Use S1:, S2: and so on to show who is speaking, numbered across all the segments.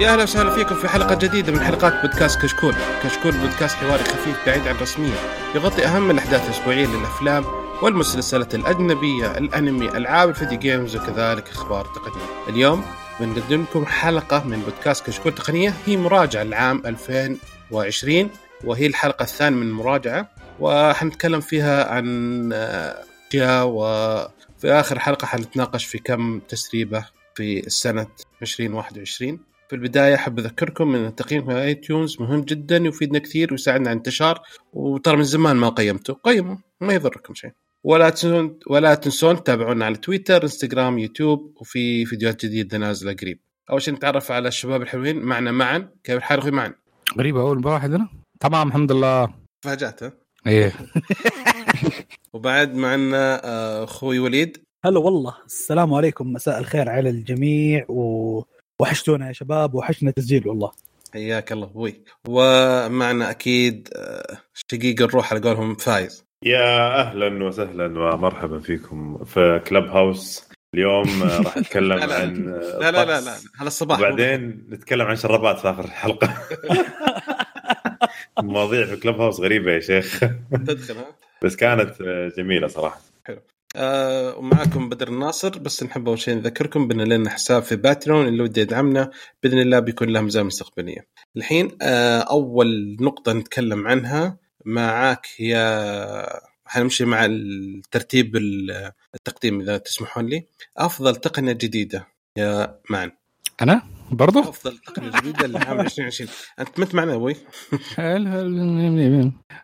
S1: يا أهلا وسهلا فيكم في حلقة جديدة من حلقات بودكاست كشكول، كشكول بودكاست حواري خفيف بعيد عن الرسمية، يغطي أهم الأحداث الأسبوعية للأفلام والمسلسلات الأجنبية، الأنمي، ألعاب الفيديو جيمز وكذلك أخبار تقنيه. اليوم بنقدم لكم حلقة من بودكاست كشكول تقنية. هي مراجعة العام 2020 وهي الحلقة الثانية من المراجعة وحنتكلم فيها عن اشياء وفي آخر حلقة حنتناقش في كم تسريبة في السنة 2021 في البداية أحب أذكركم إن التقييم في iTunes مهم جدا يفيدنا كثير ويساعدنا على الانتشار وترى من زمان ما قيمتوا. قيموا ما يضركم شيء. ولا تنسون ولا تنسون تتابعونا على تويتر إنستغرام يوتيوب وفي فيديوهات جديدة نازلة قريب. أول شيء نتعرف على الشباب الحلوين. معنا معاذ. كيف الحال أخوي معاذ؟
S2: غريبة أول واحد أنا تمام الحمد لله.
S1: فاجأت ها؟
S2: إيه.
S1: وبعد معنا آه، أخوي وليد.
S3: هلا والله. السلام عليكم. مساء الخير على الجميع و... وحشتونا يا شباب وحشنا تسجيل والله.
S1: حياك الله أبوي. ومعنا أكيد آه، شقيق الروح على قولهم فايز.
S4: يا أهلا وسهلا ومرحبا فيكم في كلب هاوس اليوم آه، راح نتكلم
S1: لا لا.
S4: عن آه،
S1: لا لا لا هذا الصباح.
S4: وبعدين نتكلم عن شربات في آخر الحلقة. مواضيع في كلب هاوس غريبة يا شيخ.
S1: تدخل
S4: بس كانت جميلة صراحة.
S1: آه ومعاكم بدر الناصر بس نحب أول شيء نذكركم بأن لنا حساب في باترون اللي ودي يدعمنا بإذن الله بيكون له مزايا مستقبلية. الحين آه أول نقطة نتكلم عنها معاك يا حنمشي مع الترتيب ال- التقديم إذا تسمحون لي. أفضل تقنية جديدة يا معن.
S2: أنا؟ برضو؟
S1: أفضل تقنية جديدة لعام 2020 أنت مت معنا أبوي.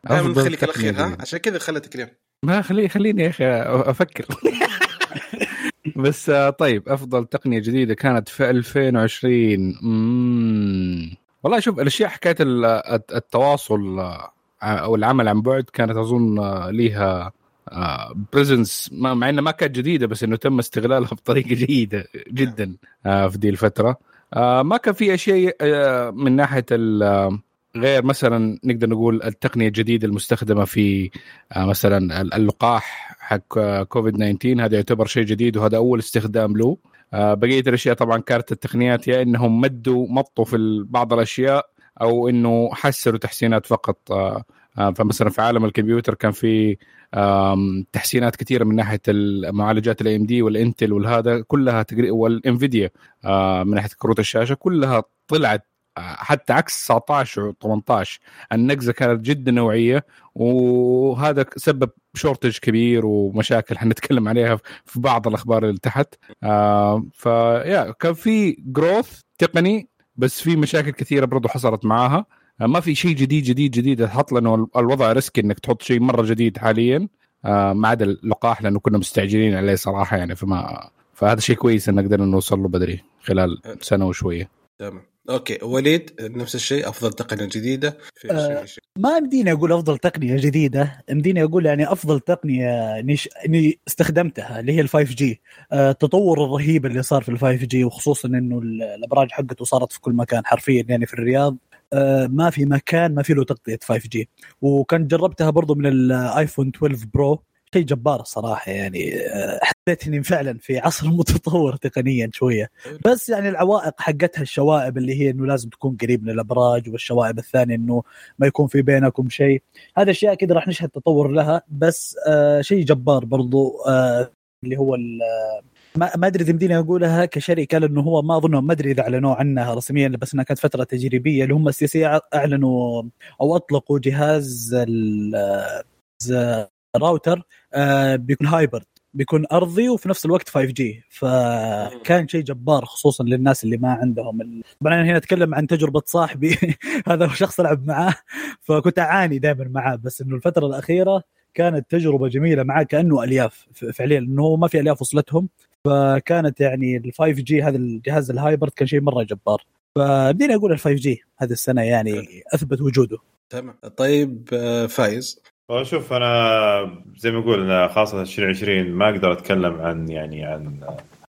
S2: أفضل
S1: دائما نخليك الأخير ها. عشان كذا خليتك اليوم.
S2: ما خلي خليني يا أخي أفكر. بس آه، طيب أفضل تقنية جديدة كانت في 2020 مم. والله شوف الأشياء حكاية ال- الت- التواصل آه، أو العمل عن بعد كانت أظن آه، ليها بريزنس مع إنها ما كانت جديدة بس إنه تم استغلالها بطريقة جيدة جدا آه، في دي الفترة. آه، ما كان في شيء آه، من ناحية آه، غير مثلا نقدر نقول التقنية الجديدة المستخدمة في آه، مثلا ال- اللقاح حق آه، كوفيد 19 هذا يعتبر شيء جديد وهذا أول استخدام له. آه، بقية الأشياء طبعا كانت التقنيات يا إنهم مدوا مطوا في بعض الأشياء أو إنه حسنوا تحسينات فقط. فمثلا في عالم الكمبيوتر كان في تحسينات كثيرة من ناحية المعالجات ال AMD وال Intel والهذا كلها وال Nvidia من ناحية كروت الشاشة كلها طلعت حتى عكس 19 و 18 النقزة كانت جدا نوعية وهذا سبب shortage كبير ومشاكل حنتكلم عليها في بعض الأخبار اللي تحت. آه ف yeah كان في growth تقني بس في مشاكل كثيرة برضو حصلت معاها. آه، ما في شيء جديد جديد جديد تحط لأنه الوضع risky إنك تحط شيء مرة جديد حاليا. آه، ما عدا اللقاح لأنه كنا مستعجلين عليه صراحة يعني فما فهذا شيء كويس إن قدرنا نوصل له بدري خلال سنة وشوية.
S1: تمام. okay وليد نفس الشيء أفضل تقنية جديدة في
S3: آه،
S1: 2020
S3: ما يمديني أقول أفضل تقنية جديدة يمديني أقول يعني أفضل تقنية نش... إني استخدمتها اللي هي ال 5G التطور الرهيب اللي صار في ال 5G وخصوصا إنه ال- الأبراج حقته صارت في كل مكان حرفيا يعني في الرياض. آه، ما في مكان ما في له تغطية 5G وكان جربتها برضو من ال iPhone 12 Pro شيء جبار الصراحة يعني آه، حسيت إني فعلا في عصر متطور تقنيا شوية. بس يعني العوائق حقتها الشوائب اللي هي إنه لازم تكون قريب من الأبراج والشوائب الثانية إنه ما يكون في بينكم شيء. هذا اشياء كذا راح نشهد تطور لها. بس آه شيء جبار برضو آه اللي هو ما أدري إذا يمديني أقولها كشركه لأنه هو ما اظن ما أدري إذا اعلنوا عنها رسميا بس إنها كانت فترة تجريبية اللي هم ال STC أعلنوا أو أطلقوا جهاز ال- جهاز الراوتر آه بيكون hybrid بيكون أرضي وفي نفس الوقت 5G فكان شيء جبار خصوصا للناس اللي ما عندهم ال... طبعا أنا هنا أتكلم عن تجربة صاحبي. هذا هو شخص العب معاه فكنت أعاني دائما معاه بس إنه الفترة الأخيرة كانت تجربة جميلة معاه كأنه ألياف فعليا إنه ما في ألياف وصلتهم. فكانت يعني ال 5G هذا الجهاز ال hybrid كان شيء مرة جبار. فبدينا أقول ال 5G هذه السنة يعني أثبت وجوده.
S1: تمام. طيب آه، فايز
S4: شوف أنا زي ما أقول أنا خاصة 2020 ما أقدر أتكلم عن يعني عن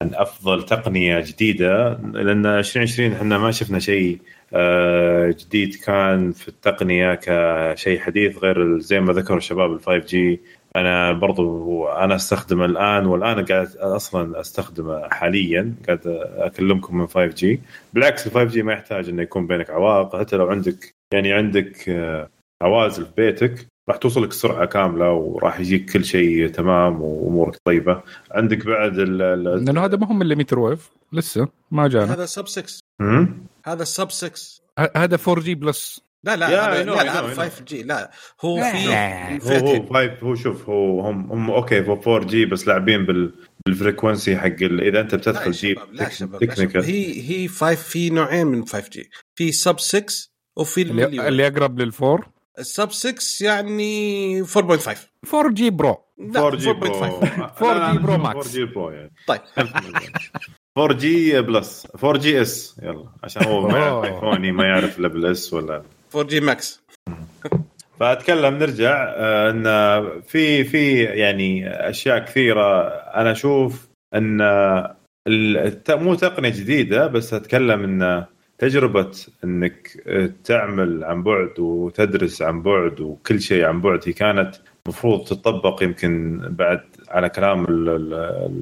S4: عن أفضل تقنية جديدة لأن 2020 إحنا ما شفنا شيء آه، جديد كان في التقنية كشيء حديث غير زي ما ذكروا الشباب ال 5G أنا برضو أنا أستخدمه الآن والآن قاعد أصلا أستخدمه حاليا قاعد أكلمكم من 5G بالعكس ال 5G ما يحتاج إنه يكون بينك عوائق حتى لو عندك يعني عندك آه، عوازل في بيتك راح توصل لك سرعه كاملة وراح يجيك كل شيء تمام وأمورك طيبة. عندك بعد ال ال-
S2: لأنه هذا ما هم مليمتر ويف لسه ما جانا.
S1: هذا سب 6
S4: هم؟
S1: هذا سب 6
S2: ه- هذا 4 جي بلس
S1: لا لا هذا
S4: I know,
S1: لا
S4: I
S1: لا
S4: know,
S1: هذا
S4: I know.
S1: 5 جي لا هو
S2: لا.
S1: في
S4: هو هو هو شوف هو هم هم أوكي هو 4 جي بس لاعبين بال بالفريكونسي حق
S1: إذا أنت
S4: بتدخل
S1: لا شباب شباب.
S4: تكنيكال
S1: هي هي 5 في نوعين من 5 جي في سب 6 وفي
S2: اللي, اللي أقرب للفور
S1: السب 6 يعني 4.5
S2: 4 جي برو
S1: لا
S4: 4 جي برو
S1: 4.5
S2: 4G Pro Max.
S4: 4 جي برو يعني.
S1: طيب.
S4: 4 جي بلس 4 جي اس يلا. عشان هو ما يعرف. ايفوني ما يعرف الا بالاس ولا.
S1: 4 جي ماكس
S4: فأتكلم نرجع. آه، إن في في يعني أشياء كثيرة. أنا أشوف إن مو تقنية جديدة بس أتكلم إن تجربة إنك تعمل عن بعد وتدرس عن بعد وكل شيء عن بعد هي كانت المفروض تطبق يمكن بعد على كلام ال- ال-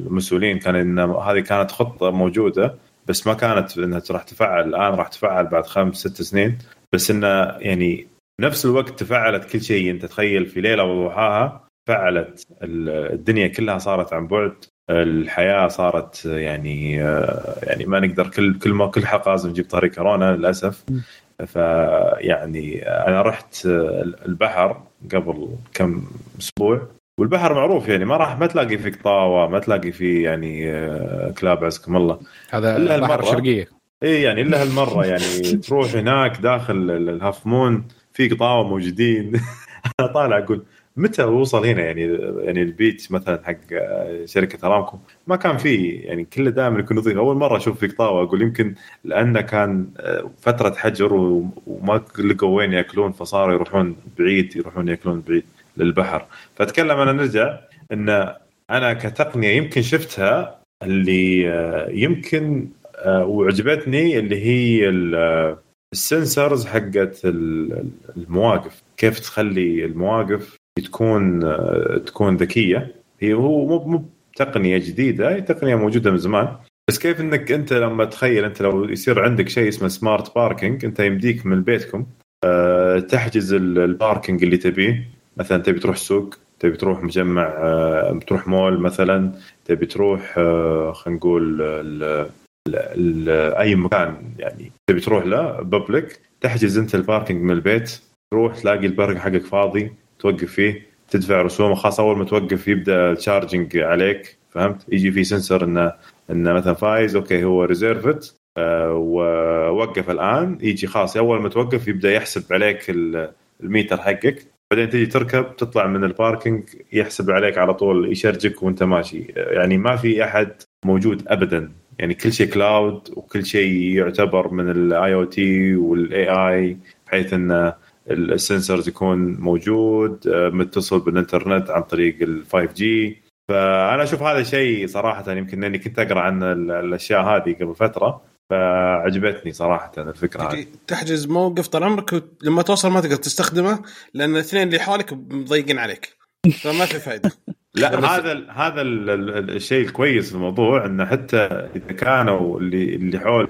S4: المسؤولين كان إن هذه كانت خطة موجودة بس ما كانت إنها راح تفعل. الآن راح تفعل بعد خمس ست سنين بس إنه يعني نفس الوقت تفعلت كل شيء. أنت تخيل في ليلة وضحاها فعلت ال- الدنيا كلها صارت عن بعد. الحياة صارت يعني يعني ما نقدر كل كل ما كل حلقه لازم نجيب طاري كورونا للأسف. فيعني أنا رحت البحر قبل كم أسبوع والبحر معروف يعني ما راح ما تلاقي فيه قطاوه ما تلاقي فيه يعني كلاب عزكم الله.
S2: هذا
S4: إلا
S2: البحر. الشرقيه
S4: إي يعني إلا هالمرة يعني تروح هناك داخل ال- الهاف مون في قطاوه موجودين. أنا طالع أقول متى وصل هنا؟ يعني يعني البيت مثلا حق شركة أرامكو ما كان فيه يعني كله دائما يكون نظيف. أول مرة أشوف في قطاوه أقول يمكن لأنه كان فترة حجر وما لقوا وين يأكلون فصاروا يروحون بعيد يروحون يأكلون بعيد للبحر. فأتكلم أنا نرجع إن أنا كتقنية يمكن شفتها اللي آه، يمكن آه، وعجبتني اللي هي ال- آه، السنسرز حقت ال- المواقف. كيف تخلي المواقف تكون تكون ذكية. هي هو مو مو تقنية جديدة هي تقنية موجودة من زمان. بس كيف إنك أنت لما تخيل أنت لو يصير عندك شيء اسمه smart parking أنت يمديك من بيتكم آه، تحجز ال- ال parking اللي تبيه. مثلا تبي تروح سوق تبي تروح مجمع آه، تروح مول مثلا تبي تروح آه، خلينا نقول أي مكان يعني. تبي تروح له public تحجز أنت ال parking من البيت تروح تلاقي ال parking حقك فاضي. توقف فيه تدفع رسوم خاص أول ما توقف يبدأ ال charging عليك فهمت؟ يجي في sensor إنه إنه مثلا فايز okay هو reserved ووقف الآن. يجي خلاص أول ما توقف يبدأ يحسب عليك ال- الميتر حقك. بعدين تجي تركب تطلع من ال parking يحسب عليك على طول ي charge ك وأنت ماشي. يعني ما في أحد موجود ابدا. يعني كل شيء cloud وكل شيء يعتبر من ال IoT وال AI بحيث ان ال sensors يكون موجود آه، متصل بالإنترنت عن طريق ال 5G فأنا أشوف هذا شيء صراحة يمكن إني كنت أقرأ عن ال- الأشياء هذه قبل فترة فعجبتني صراحة الفكرة هذه.
S1: تحجز موقف طال عمرك لما توصل ما تقدر تستخدمه لأن الاثنين اللي حولك مضيقين عليك. فما في فائده
S4: لا هذا ال هذا ال ال الشيء الكويس في الموضوع إنه حتى إذا كانوا اللي اللي حولك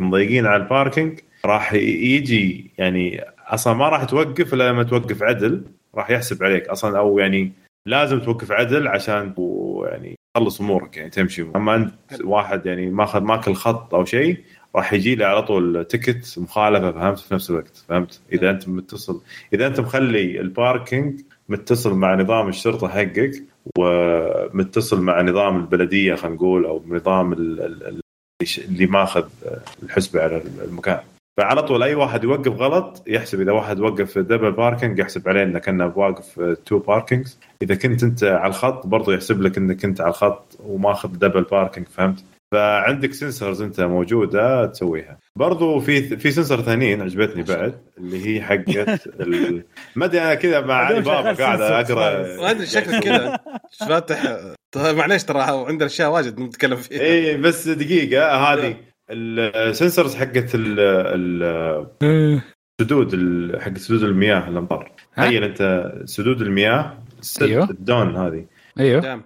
S4: مضيقين على الباركينج راح يجي يعني أصلا ما راح توقف إلا لما توقف عدل راح يحسب عليك. أصلا أو يعني لازم توقف عدل عشان يعني تخلص أمورك يعني تمشي. أما أنت واحد يعني ماخذ ماكل خط أو شيء راح يجي له على طول تكت مخالفة فهمت؟ في نفس الوقت فهمت؟ إذا أنت متصل إذا أنت مخلي ال parking متصل مع نظام الشرطة حقك ومتصل مع نظام البلدية خلينا نقول أو نظام ال- ال- ال- اللي ماخذ الحسبة على المكان. فعلى طول أي واحد يوقف غلط يحسب إذا واحد وقف double parking يحسب عليه انك كأنه واقف two parkings إذا كنت أنت على الخط برضه يحسب لك إنك أنت على الخط وماخذ double parking فهمت؟ فعندك sensors أنت موجودة تسويها. برضو في في sensor ثانيين عجبتني بعد اللي هي حقت ال- ما أدري أنا كذا مع علي بابا قاعد
S3: أقرأ.
S1: ما أدري. شكلك كذا. فاتح طيب معليش ترى عندنا أشياء واجد نتكلم فيها.
S4: اي بس دقيقة هذه. ال sensors حقت ال- ال- سدود ال- حق سدود المياه الامطار؟ تخيل انت سدود المياه
S2: أيوه.
S4: ال
S2: dam
S1: هذه.
S4: أيوه.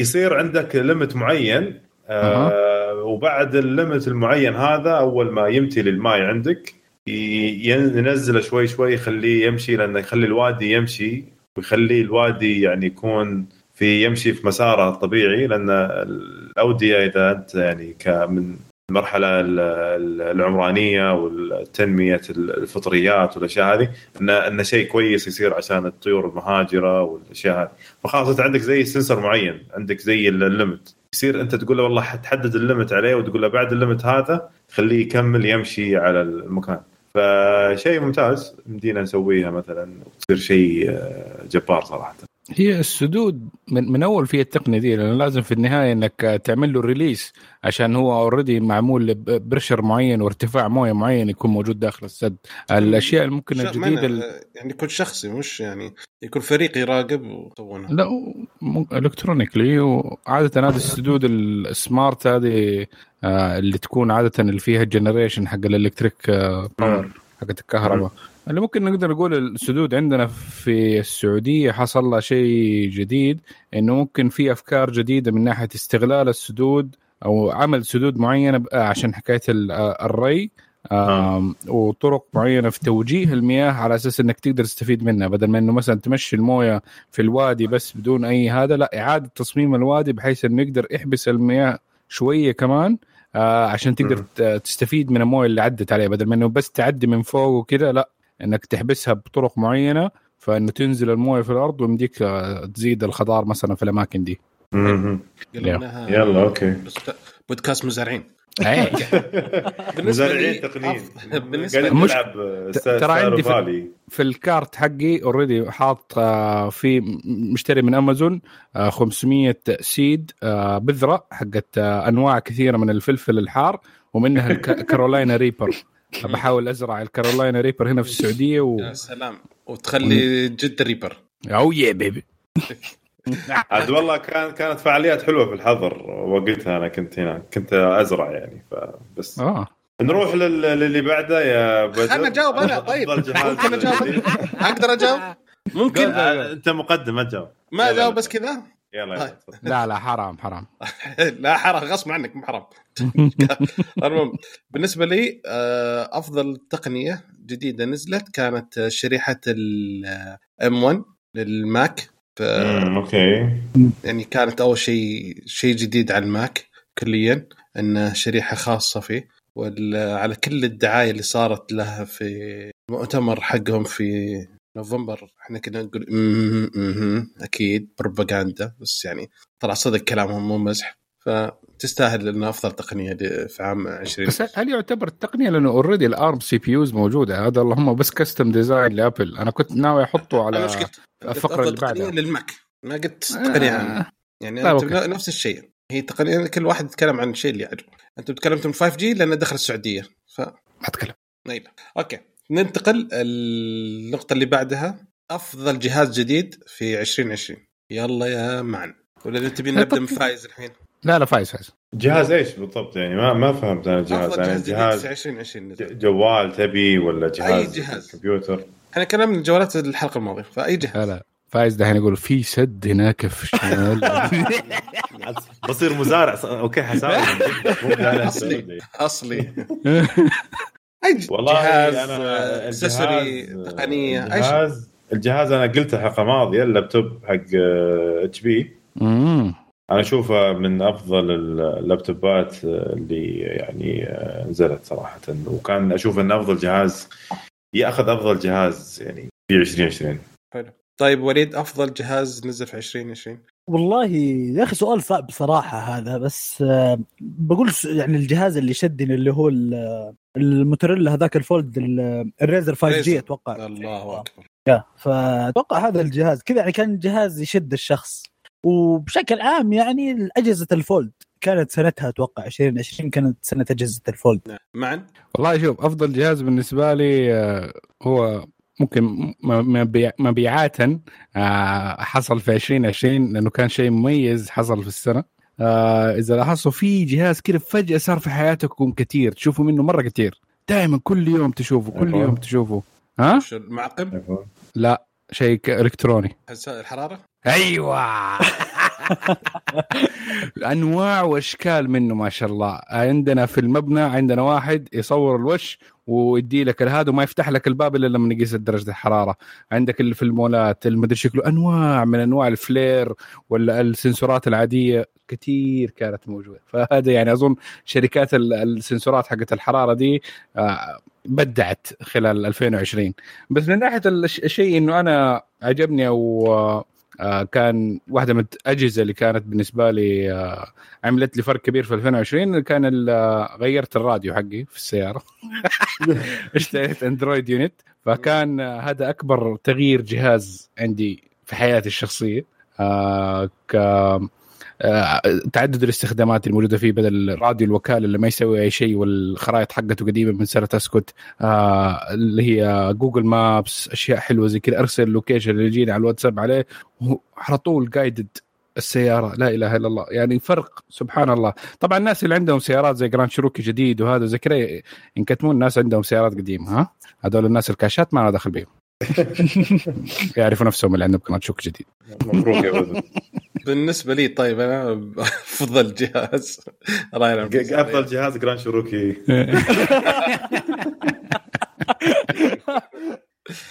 S4: يصير عندك limit معين آه وبعد الليمت المعين هذا أول ما يمتلي الماي عندك ينزله شوي شوي يخليه يمشي لأنه يخلي الوادي يمشي ويخلي الوادي يعني يكون في يمشي في مساره الطبيعي لأن الأودية إذا أنت يعني ك- من المرحلة ال- ال- العمرانية والتنمية الفطريات والأشياء هذه انه انه شيء كويس يصير عشان الطيور المهاجرة والأشياء هذه. فخلاص انت عندك زي سنسر معين عندك زي ال- الليمت يصير أنت تقول له والله حتحدد الليمت عليه وتقول له بعد الليمت هذا خليه يكمل يمشي على المكان. فشيء ممتاز مدينا نسويها مثلا وتصير شيء آه، جبار صراحة.
S2: هي السدود من, من أول في التقنية دي لأنه لازم في النهاية إنك تعمل له release عشان هو already معمول pressure معين وارتفاع موية معين يكون موجود داخل السد. الأشياء اللي ممكن
S1: ش-
S2: الجديده
S1: يعني يكون شخصي مش يعني يكون فريق يراقب ويسوونها.
S2: لا electronically وعادة هذه السدود ال smart هذه آه، اللي تكون عادة اللي فيها ال generation حق ال electric power حقت الكهرباء. اللي ممكن نقدر نقول السدود عندنا في السعودية حصل لها شيء جديد إنه ممكن في أفكار جديدة من ناحية استغلال السدود أو عمل سدود معينة ب- عشان حكاية ال- ال re آم، وطرق معينة في توجيه المياه على أساس إنك تقدر تستفيد منها. بدل ما إنه مثلا تمشي الموية في الوادي بس بدون أي هذا لا إعادة تصميم الوادي بحيث إنه يقدر يحبس المياه شوية كمان آه عشان تقدر تستفيد من الموية اللي عدت عليه. بدل ما إنه بس تعدي من فوق وكذا لا إنك تحبسها بطرق معينة فإنه تنزل الموية في الأرض ويمديك آه، تزيد الخضار مثلا في الأماكن دي. يلا.
S1: okay. بودكاست مزارعين.
S2: إيه.
S4: مزارعين تقنيين.
S1: بالنسبة
S2: مش- ترى عندي في- في ال cart حقي already حاط آه، في مشتري من أمازون آه، 500 سيد آه، بذرة حقت أنواع كثيرة من الفلفل الحار ومنها الكارولاينا ريبر. بحاول أزرع الكارولاينا ريبر هنا في السعودية و
S1: يا سلام. وتخلي جد ريبر
S2: أو يا بيبي.
S4: عاد والله كان كانت فعاليات حلوة في الحظر وقتها أنا كنت هناك كنت أزرع يعني فبس.
S2: آه.
S4: نروح لل- للي بعده يا بدر.
S1: خلنا اجاوب أنا. طيب. ممكن اجاوب. أقدر أجاوب؟ ممكن؟
S4: أنت مقدم ما تجاوب.
S1: ما. أجاوب بس كذا؟
S4: يلا
S1: طيب.
S2: لا لا حرام حرام.
S1: لا حرام غصب عنك مو حرام. المهم بالنسبة لي آه، أفضل تقنية جديدة نزلت كانت شريحة ال M1 للماك. ف-
S4: أوكي.
S1: يعني كانت أول شيء شيء جديد على الماك كليا انه شريحة خاصة فيه. وعلى كل الدعاية اللي صارت لها في المؤتمر حقهم في نوفمبر إحنا كنا نقول "مم، مم، أكيد بروباغندا بس يعني طلع صدق كلامهم مو مزح فتستاهل انها أفضل تقنية في عام 20
S2: بس هل يعتبر التقنية؟ لأنه already ال ARM CPUs موجودة. هذا اللهم بس custom design لأبل أنا كنت ناوي
S1: أحطه
S2: على
S1: قلت
S2: اللي بعدها.
S1: للماك. ما قلت تقنية. عامه
S2: آه.
S1: يعني
S2: لا،.
S1: نفس الشيء. هي تقنية كل واحد يتكلم عن الشيء اللي يعجبه أنت تكلمت من 5G لأنه دخل السعودية. ف
S2: ما أتكلم.
S1: نيلة أوكي. ننتقل النقطة اللي بعدها. أفضل جهاز جديد في 2020 يلا يا معن. ولا تبي نبدأ من فايز الحين؟
S2: لا لا فايز فايز.
S4: جهاز إيش بالضبط؟ يعني ما ما فهمت أنا الجهاز يعني
S1: جهاز
S4: جهاز
S1: 2020 نزل
S4: ج- جوال تبي ولا جهاز
S1: جهاز.
S4: كمبيوتر؟
S1: إحنا كلام من جوالات الحلقة الماضية فأي جهاز.
S2: لا لا. فايز دحين يقول في سد هناك في الشمال.
S4: بصير مزارع أوكي حساوي.
S1: أصلي اي ج-
S4: والله
S1: جهاز
S4: أنا
S1: accessory
S4: الجهاز-
S1: تقنية أي شيء.
S4: الجهاز الجهاز أنا قلته حلقه ماضيه اللابتوب حق HP
S2: مم.
S4: أنا أشوفه من أفضل اللابتوبات اللي يعني نزلت صراحة. وكان أشوف انه أفضل جهاز يأخذ أفضل جهاز يعني في 2020
S1: طيب وليد أفضل جهاز نزل في 2020
S3: والله يا أخي سؤال صعب صراحة هذا بس آه، بقول يعني الجهاز اللي شدني اللي هو ال- الموتوريلا هذاك ال Fold ال- ال
S1: Razr
S3: 5G. أتوقع.
S1: الله أكبر.
S3: يا، فأتوقع هذا الجهاز كذا يعني كان جهاز يشد الشخص. وبشكل عام يعني أجهزة الفولد كانت سنتها أتوقع 2020 كانت سنة أجهزة الفولد.
S1: معا
S2: والله شوف أفضل جهاز بالنسبة لي آه، هو ممكن مبيعاتا آه، حصل في 2020 لأنه كان شيء مميز حصل في السنة. آه، إذا لاحظتوا في جهاز كذا فجأة صار في حياتكم كثير تشوفوا منه مرة كثير دائما كل يوم تشوفوا كل
S4: أيوة.
S2: يوم تشوفوا ها؟
S1: المعقم؟
S2: لا شيء
S1: إلكتروني. الحرارة؟
S2: أيوه. انواع وأشكال منه ما شاء الله. عندنا في المبنى عندنا واحد يصور الوش ويدي لك هذا وما يفتح لك الباب إلا لما يقيس درجة الحرارة. عندك اللي في المولات المدري شكله أنواع من أنواع الفلير ولا السنسورات العادية. كثير كانت موجودة. فهذا يعني أظن شركات ال- السنسورات حقت الحرارة دي آه، بدعت خلال 2020 بس من ناحية الش- الشيء إنه أنا عجبني أو آه، كان واحدة من الأجهزة اللي كانت بالنسبة لي آه، عملت لي فرق كبير في 2020 كان آه، غيرت الراديو حقي في السيارة. اشتريت Android unit فكان آه، هذا أكبر تغيير جهاز عندي في حياتي الشخصية. آه، ك آه، تعدد الاستخدامات الموجوده فيه بدل راديو الوكالة اللي ما يسوي أي شيء والخرائط حقته قديمة من سنة أسكت آه، اللي هي Google Maps أشياء حلوة زي كذا. أرسل ال location اللي يجينا على الواتساب عليه على طول guided السيارة. لا إله إلا الله. يعني فرق سبحان الله. طبعا الناس اللي عندهم سيارات زي Grand Cherokee جديد وهذا زي كذا ينكتمون الناس عندهم سيارات قديمة ها؟ هذول الناس الكاشات ما أنا دخل بيهم. يعرفوا نفسهم اللي عندهم Grand Cherokee جديد.
S4: مبروك يا بدر
S1: بالنسبة لي طيب أنا أفضل جهاز. راينا
S4: أفضل جهاز Grand Cherokee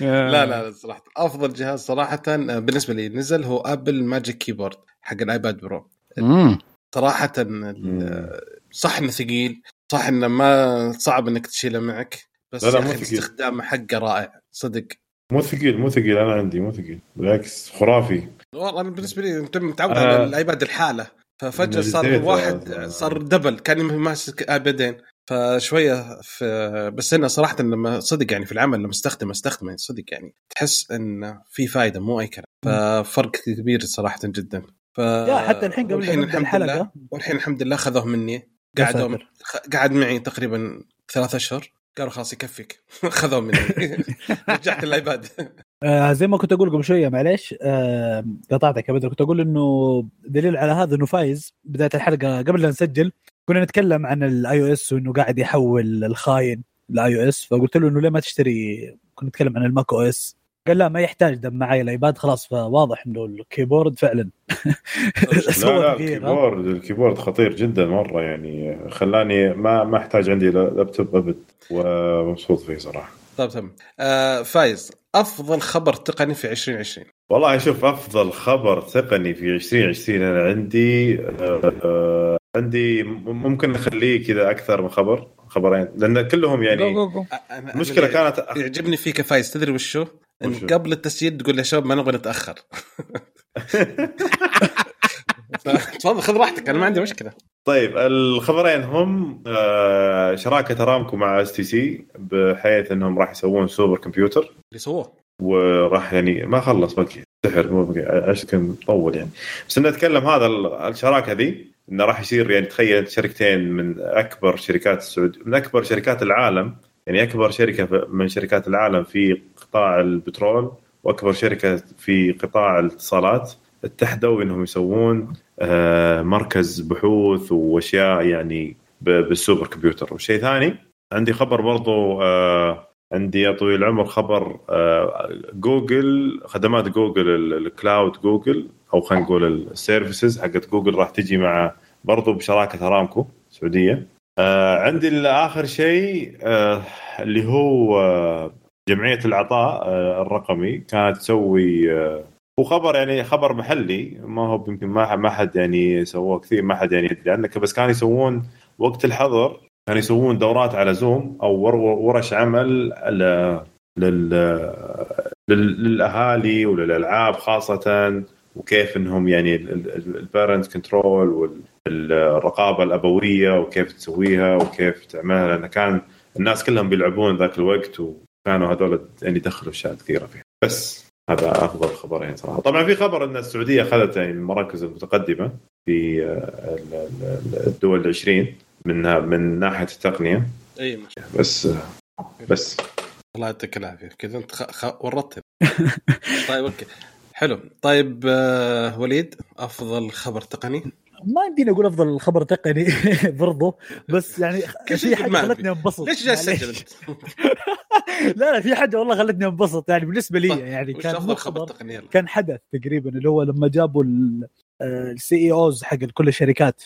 S1: لا لا صراحة. أفضل جهاز صراحة بالنسبة لي نزل هو Apple Magic Keyboard حق ال iPad
S2: Pro.
S1: صراحة ال- صح إنه ثقيل صح إنه ما صعب إنك تشيله معك بس
S4: لا، لا،
S1: يا
S4: مو
S1: أخي
S4: ثقيل.
S1: استخدامه حقه رائع صدق.
S4: مو ثقيل مو ثقيل أنا عندي مو ثقيل بالعكس خرافي.
S1: والله أنا بالنسبة لي كنت متعود
S4: آه.
S1: على الإيباد الحالة. ففجأة صار واحد
S4: آه.
S1: صار دبل كاني ماسك إيبادين. فشوية في بس أنا صراحة لما صدق يعني في العمل لما استخدم استخدمه صدق يعني. تحس إن في فائده مو أي كلام. ففرق كبير صراحة جدا. ف
S3: لا حتى الحين قبل نبدا
S1: الحمد لله
S3: الحلقة
S1: والحين الحمد لله خذوه مني. قعدوا قعد معي تقريبا ثلاث أشهر. قالوا خلاص يكفيك. خذوه مني. رجعت ال iPad
S3: آه زي ما كنت أقول قبل شوية معليش آه قطعتك يا بدر. كنت أقول إنه دليل على هذا إنه فايز بداية الحلقة قبل لا نسجل كنا نتكلم عن ال iOS وإنه قاعد يحول الخاين ل iOS فقلت له إنه ليه ما تشتري؟ كنا نتكلم عن ال macOS قال لا ما يحتاج دام معي ال iPad خلاص فواضح إنه ال keyboard فعلا.
S4: لا لا؟
S3: ال keyboard
S4: ال keyboard خطير جدا مرة يعني. خلاني ما ما أحتاج عندي لابتوب أبد ومبسوط فيه صراحة.
S1: طيب تمام. آه فايز. أفضل خبر تقني في 2020
S4: والله شوف أفضل خبر تقني في 2020 أنا عندي آه آه عندي ممكن نخليه كذا أكثر من خبر خبرين لأن كلهم يعني
S2: جو جو جو.
S1: أنا المشكلة
S4: كانت
S1: يعجبني فيك يا فايز. تدري وشو؟
S4: وشو؟
S1: قبل التسجيل تقول يا شباب ما نبغى نتأخر. تفضل خذ راحتك أنا ما عندي مشكلة.
S4: طيب الخبرين هم آه شراكة أرامكو مع STC بحيث إنهم راح يسوون super computer.
S1: اللي سووه.
S4: وراح يعني ما خلص بقي سحر مو بقي اشكل مطول يعني. بس إنه اتكلم هذا ال- الشراكة ذي إنه راح يصير يعني تخيل شركتين من أكبر شركات السعود من أكبر شركات العالم يعني أكبر شركة من شركات العالم في قطاع البترول وأكبر شركة في قطاع الاتصالات اتحدوا إنهم يسوون آه، مركز بحوث وأشياء يعني بال super computer. والشيء ثاني عندي خبر برضو آه، عندي يا طويل العمر خبر آه، جوجل خدمات جوجل ال- ال cloud جوجل أو خلينا نقول ال services حقت جوجل راح تجي مع برضو بشراكة أرامكو سعودية. آه، عندي اخر شيء آه، اللي هو آه، جمعية العطاء آه، الرقمي. كانت تسوي آه، هو خبر يعني خبر محلي. ما هو يمكن ما ما حد يعني سووه كثير ما حد يعني يدري عنه. بس كانوا يسوون وقت الحظر كانوا يسوون دورات على زوم أو ور- ورش عمل لل- للأهالي وللألعاب خاصة وكيف إنهم يعني ال parent control والرقابه الأبوية وكيف تسويها وكيف تعملها لأن كان الناس كلهم بيلعبون ذاك الوقت وكانوا هذول يعني دخلوا أشياء كثيرة فيها. بس هذا أفضل خبرين صراحة. طبعا في خبر إن السعودية أخذت يعني المراكز المتقدمة في ال- ال- الدول العشرين من من ناحية التقنية.
S1: أي. ما شاء
S4: بس آه، بس.
S1: الله يعطيك العافية. كذا أنت خ... خ... ورطت. طيب أوكي. حلو. طيب آه وليد أفضل خبر تقني؟
S3: ما يمديني أقول أفضل خبر تقني برضو بس يعني
S1: كل شيء
S3: في
S1: حاجة.
S3: خلتني انبسط.
S1: ليش جالس أنت؟
S3: لا لا في حاجة والله خلتني انبسط. يعني بالنسبة لي
S1: طيب،
S3: يعني كان أفضل
S1: خبر تقني؟ يلا.
S3: كان حدث تقريبا اللي هو لما جابوا ال CEOs حق كل الشركات.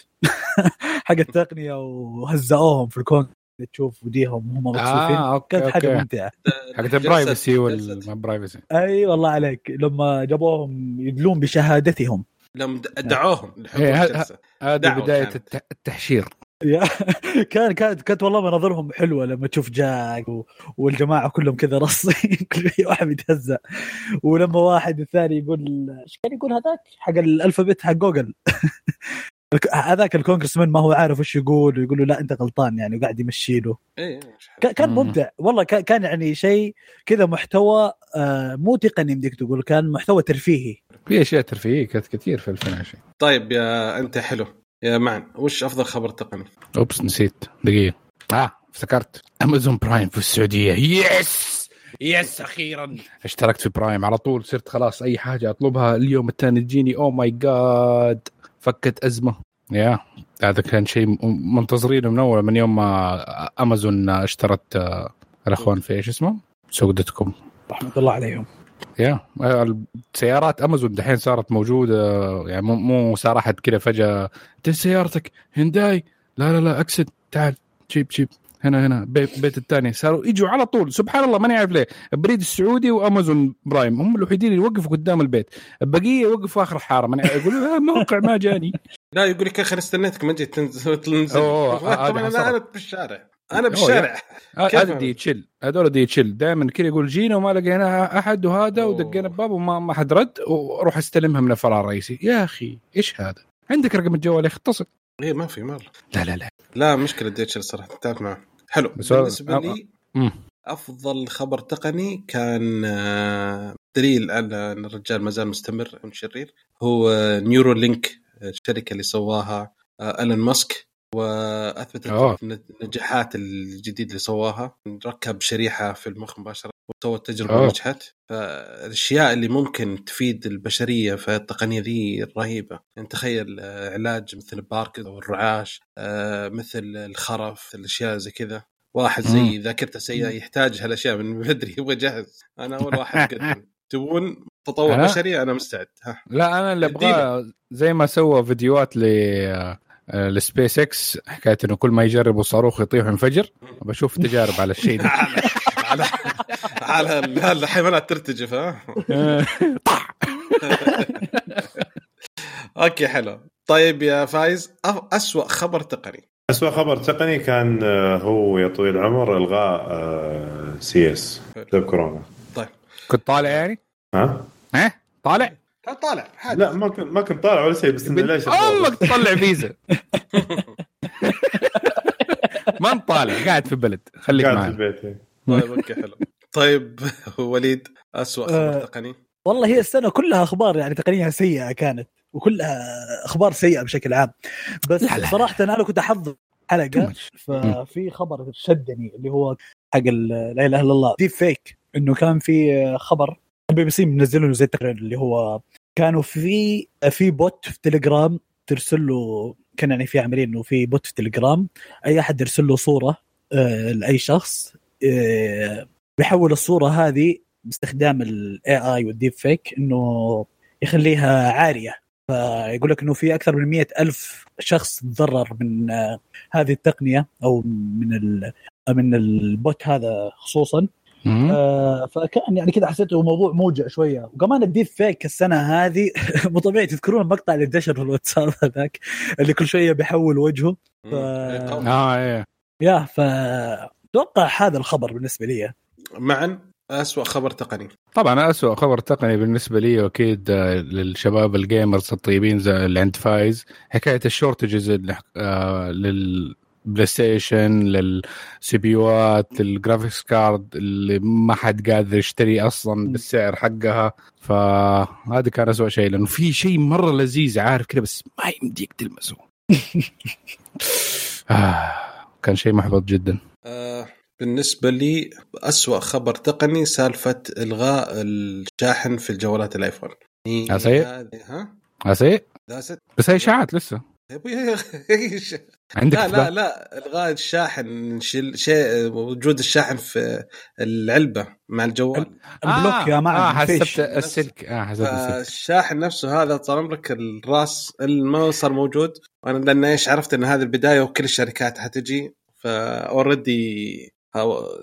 S3: حق التقنية وهزأوهم في الكونجرس وديهم وهم مبسوطين
S2: آه okay
S3: كانت حاجة
S2: أوكي.
S3: ممتعة.
S2: حقت
S1: جلسة-
S2: ال
S1: privacy
S2: وال
S3: privacy أي والله عليك. لما جابوهم يدلون بشهادتهم.
S1: لما د- دعوهم
S2: إيه، ه-
S1: الجلسة.
S2: هذه
S1: دعوة
S2: بداية
S1: كانت.
S2: الت- التحشير.
S3: كان كانت كانت والله مناظرهم حلوة لما تشوف جاك و... والجماعة كلهم كذا رصين كل واحد يتهزأ. ولما واحد الثاني يقول إيش كان يقول هذاك؟ حق الالفابت حق جوجل. هذاك الكونغرسمان ما هو عارف وش يقول ويقول له لا أنت غلطان يعني وقاعد يمشي له
S1: إيه
S3: ك- كان
S2: مم.
S3: ممتع والله كان يعني شيء كذا محتوى آه، مو تقني يمديك تقول كان محتوى ترفيهي.
S2: في أشياء ترفيهية كانت كثير في 2020
S1: طيب يا أنت حلو. يا معن وش أفضل خبر تقني؟
S2: oops نسيت. دقيقة. آه افتكرت. امازون برايم في السعودية. yes yes أخيرا. اشتركت في برايم على طول صرت خلاص أي حاجة أطلبها اليوم الثاني تجيني. oh my god فكت أزمة. يا هذا كان شيء منتظرينه من أول من يوم ما أمازون اشترت آه، الأخوان في إيش اسمه؟ سوق dot com.
S3: رحمة الله عليهم.
S2: يا سيارات أمازون دحين صارت موجودة يعني مو مو صار احد كذا فجأة. أنت سيارتك؟ هنداي لا لا لا أكسد. تعال جيب جيب. هنا هنا بيت, بيت الثاني صاروا يجوا على طول. سبحان الله ماني عارف ليه. البريد السعودي وأمازون برايم. هم الوحيدين اللي يوقفوا قدام البيت. البقية يوقفوا آخر الحاره ماني عارف يقولوا آه موقع ما جاني.
S1: لا يقول لك يا أخي أنا استنيتك. ما جيت تنزل تنزل. طبعا. أنا أنا بالشارع. أنا بالشارع. كيف؟
S2: هذا دي تشيل هذول دي تشيل دائما كذا يقول جينا وما لقينا أحد وهذا. ودقينا الباب وما ما حد رد. وأروح استلمها من الفرع الرئيسي يا أخي إيش هذا؟ عندك رقم الجوال يا أخي؟ اتصل.
S1: إيه ما في مره
S2: لا لا لا.
S1: لا مشكلة ديتش صراحة. تعبت معه. حلو بالنسبة
S2: أ-
S1: لي
S2: مم.
S1: أفضل خبر تقني كان آه، دليل على أن الرجال ما زال مستمر من شرير هو نيورو لينك الشركة اللي سواها آه، الون ماسك وأثبتت
S2: أوه.
S1: النجاحات الجديد اللي سواها ركب شريحة في المخ مباشرة وسوى التجربه
S2: أوه.
S1: ونجحت. فالأشياء اللي ممكن تفيد البشرية في التقنية ذي رهيبة. يعني تخيل آه، علاج مثل باركن أو الرعاش آه، مثل الخرف الأشياء زي كذا. واحد زي. ذاكرته سيئه يحتاج هالأشياء من بدري يبغى جاهز. أنا أول واحد قدم تبون تطور؟ بشري؟ أنا مستعد. ها.
S2: لا أنا اللي أبغاه زي ما سوى فيديوهات ل لسبيس إكس حكاية إنه كل ما يجربوا صاروخ يطيح وينفجر. بشوف تجارب على الشيء ده
S1: على على على ال- الحيوانات ترتجف ها okay حلو طيب يا فايز أسوأ خبر تقني
S4: اسوء خبر تقني كان آه، هو يا طويل العمر إلغاء CES بسبب كورونا
S2: كنت طالع يعني؟
S4: ها؟
S2: ها؟ طالع؟
S1: كان طالع حاجة.
S4: لا ما كنت ما كنت طالع ولا شيء بس إنه ليش
S2: أمك تطلع فيزا ما انت طالع قاعد في بلد خليك
S4: قاعد في
S2: معنا
S4: البيت إيه.
S1: طيب أوكي حلو طيب وليد أسوأ خبر
S3: آه.
S1: تقني
S3: والله هي السنة كلها أخبار يعني تقنية سيئة كانت وكلها أخبار سيئة بشكل عام بس
S2: لا، لا، لا.
S3: صراحة أنا كنت أحضر
S2: حلقة.
S3: ففي خبر شدني اللي هو حق لا إله إلا الله deep fake إنه كان في خبر البي بي سي منزلينه زي التقرير اللي هو كانوا في في bot في تليجرام ترسل له كان يعني في عاملين إنه في bot في تليجرام أي أحد يرسل له صورة آه، لأي شخص آه، بيحول الصورة هذه باستخدام ال AI وال deep fake إنه يخليها عارية فيقول لك إنه في أكثر من مئة ألف شخص تضرر من آه، هذه التقنية أو من ال من ال bot هذا خصوصا. آه فكأن يعني كذا حسيته موضوع موجع شوية وكمان ال deep fake السنة هذه مو طبيعي تذكرون المقطع اللي انتشر في الواتساب هذاك اللي كل شوية بيحول وجهه.
S1: إيه، قوي.
S2: آه إيه
S3: يا فتوقع هذا الخبر بالنسبة لي
S1: معن أسوأ خبر تقني.
S2: طبعا أسوأ خبر تقني بالنسبة لي وأكيد آه، للشباب ال gamers الطيبين زي اللي عند فايز. حكاية ال shortages اللي- آه، للبلاي ستيشن لل CPU ات لل graphics card اللي ما حد قادر يشتري أصلا بالسعر حقها. فهذا كان أسوأ شيء لأنه في شيء مرة لذيذ عارف كده بس ما يمديك تلمسه. آه كان شيء محبط جدا.
S1: آه بالنسبة لي أسوأ خبر تقني سالفة إلغاء الشاحن في الجوالات الآيفون. هي
S2: يا سيء.
S1: هذه- ها؟
S2: أسيء
S1: داست
S2: بس هي إشاعات لسه. عندك
S1: لا لا؟ لا. إلغاء الشاحن شيء وجود الشاحن في العلبة مع الجوال.
S3: البلوك يا معلم آه.
S2: حسبت السلك. آه حسبت السلك.
S1: الشاحن نفسه هذا طال عمرك الراس ما صار موجود. وأنا لأن إيش عرفت إن هذه البداية وكل الشركات حتجي ف already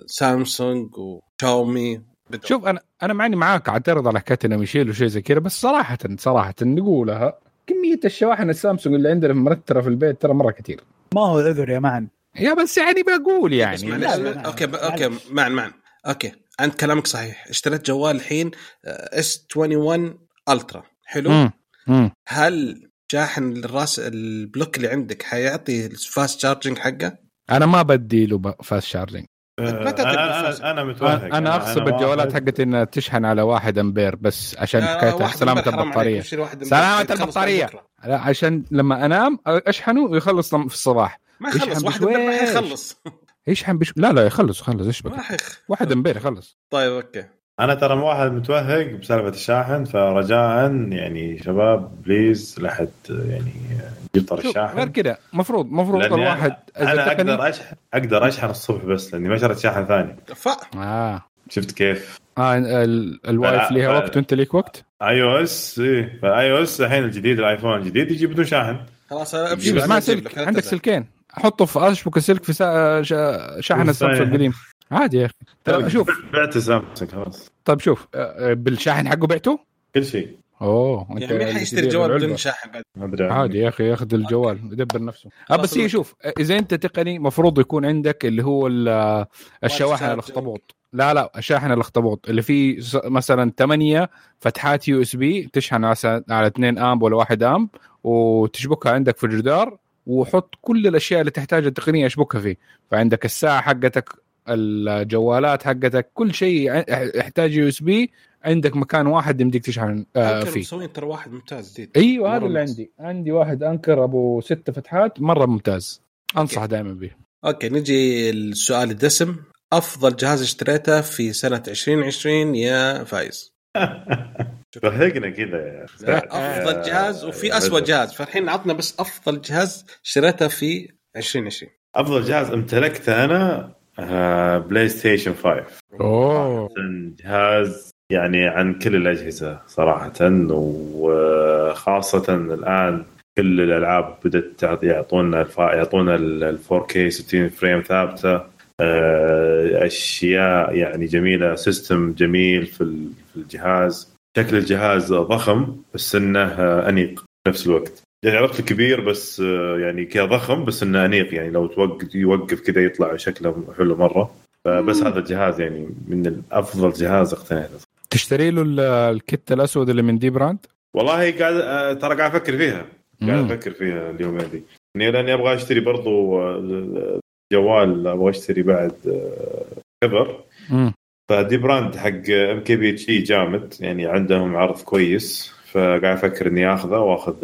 S1: سامسونج وشاومي بدأوا.
S2: شوف أنا أنا معني معاك اعترض على حكاية انهم يشيلوا شيء زي كذا بس صراحة صراحة نقولها كمية الشواحن السامسونج اللي عندنا مرتره في البيت ترى مرة كثير
S3: ما هو عذر يا معن
S2: يا بس يعني بقول
S1: بس
S2: يعني
S1: معلش
S3: لا، لا، لا.
S1: okay ب-
S3: okay.
S1: معن معن okay أنت كلامك صحيح اشتريت جوال الحين S 21 Ultra حلو
S2: مم. مم.
S1: هل شاحن الراس ال block اللي عندك حيعطي ال fast charging حقه؟
S2: أنا ما بدي له fast charging
S1: ما تعتقد أنا.
S4: أنا, أنا متوهق
S2: أنا,
S4: واحد-
S2: الجوالات حقتي إنها تشحن على واحد أمبير بس عشان
S1: آه،
S2: حكايه
S1: واحد
S2: سلامة
S1: البطارية
S2: البطارية.
S1: بكرة.
S2: لا عشان لما أنام أشحنه ويخلص في الصباح
S1: ما يخلص واحد أمبير ما. حيخلص
S2: يشحن بش... لا لا يخلص يخلص إيش بك واحد أمبير يخلص
S1: طيب أوكي
S4: أنا ترى واحد متوهق بسالفة الشاحن فرجاء يعني شباب بليز لا حد يعني يطر
S2: شوف غير
S4: الشاحن
S2: كذا مفروض مفروض الواحد أنا
S4: أقدر اشحن أقدر أشحن الصبح بس لأني ما شريت شاحن ثاني.
S1: ف
S2: آه.
S4: شفت كيف؟
S2: آه ال- الوايف ليها. وقت وأنت ليك وقت؟
S4: اي أو اس فاي أو اس الحين الجديد الآيفون الجديد يجي بدون شاحن.
S1: خلاص ابشر
S2: مع
S1: أجيب
S2: سلك. عندك. سلكين. احطه في أشبك السلك في شاحن السامسونج. القديم. عادي يا أخي. ترى شوف.
S4: بعت سامسونج خلاص.
S2: طيب شوف آه، بالشاحن حقه بعته؟
S4: كل شيء.
S2: أوه أنت
S1: يعني مين حيشتري جوال. بدون شاحن بعد؟
S2: عادي يا أخي ياخذ الجوال يدبر نفسه. آه بس هي
S1: الوقت.
S2: شوف إذا أنت تقني مفروض يكون عندك اللي هو ال- الشواحن. الاخطبوط. لا لا الشاحن الاخطبوط. اللي فيه مثلا 8 فتحات USB تشحن على على 2 amp ولا 1 amp وتشبكها عندك في الجدار وحط كل الأشياء اللي تحتاجها التقنيه اشبكها فيه. فعندك الساعة حقتك الجوالات حقتك كل شيء يحتاج USB عندك مكان واحد يمديك تشحن آه فيه.
S1: مسوين ترى واحد ممتاز جديد
S2: أيوه هذا اللي. عندي. عندي واحد Anker أبو ست فتحات مرة ممتاز. أنصح دائما به
S1: أوكي نجي السؤال الدسم. أفضل جهاز اشتريته في سنة 2020 يا فايز؟
S4: توهقنا كذا يا
S1: أفضل جهاز وفي اسوء جهاز. فالحين عطنا بس أفضل جهاز اشتريته في 2020
S4: أفضل جهاز أمتلكته أنا PlayStation 5
S2: أوه.
S4: جهاز يعني عن كل الأجهزة صراحة وخاصة الآن كل الألعاب بدأت يعطونا الف... يعطونا ال 4K 60 frame ثابتة آه، أشياء يعني جميلة system جميل في الجهاز. شكل الجهاز ضخم بس إنه آه، أنيق في نفس الوقت. يعني عرفت الكبير بس آه، يعني كذا ضخم بس إنه أنيق. يعني لو توقف يوقف كذا يطلع شكله حلو مرة. فبس هذا الجهاز يعني من افضل جهاز اقتنيته
S2: تشتري له ال- ال kit الأسود اللي من dbrand
S4: والله قاعد آه، ترى قاعد أفكر فيها. قاعد. أفكر فيها اليومين دي. يعني لأني أبغى أشتري برضو آه، جوال أبغى أشتري بعد
S2: cover.
S4: ف dbrand حق MKBHD جامد. يعني عندهم عرض كويس. فقاعد أفكر إني آخذه وآخذ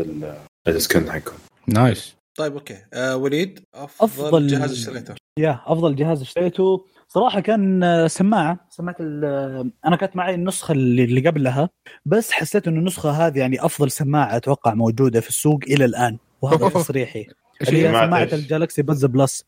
S4: ال- ال discount حقهم
S2: nice.
S1: طيب أوكي. آه وليد أفضل,
S3: أفضل-
S1: جهاز اشتريته.
S3: يا أفضل جهاز اشتريته. صراحة كان آه، سماعة. سماعة ال- آه، أنا كانت معي النسخة اللي اللي قبلها بس حسيت إنه النسخة هذه يعني أفضل سماعة أتوقع موجودة في السوق إلى الآن وهذا تصريحي.
S2: إيش
S3: اللي
S2: هي؟
S4: سماعة؟
S3: ال Galaxy Buds
S2: Plus.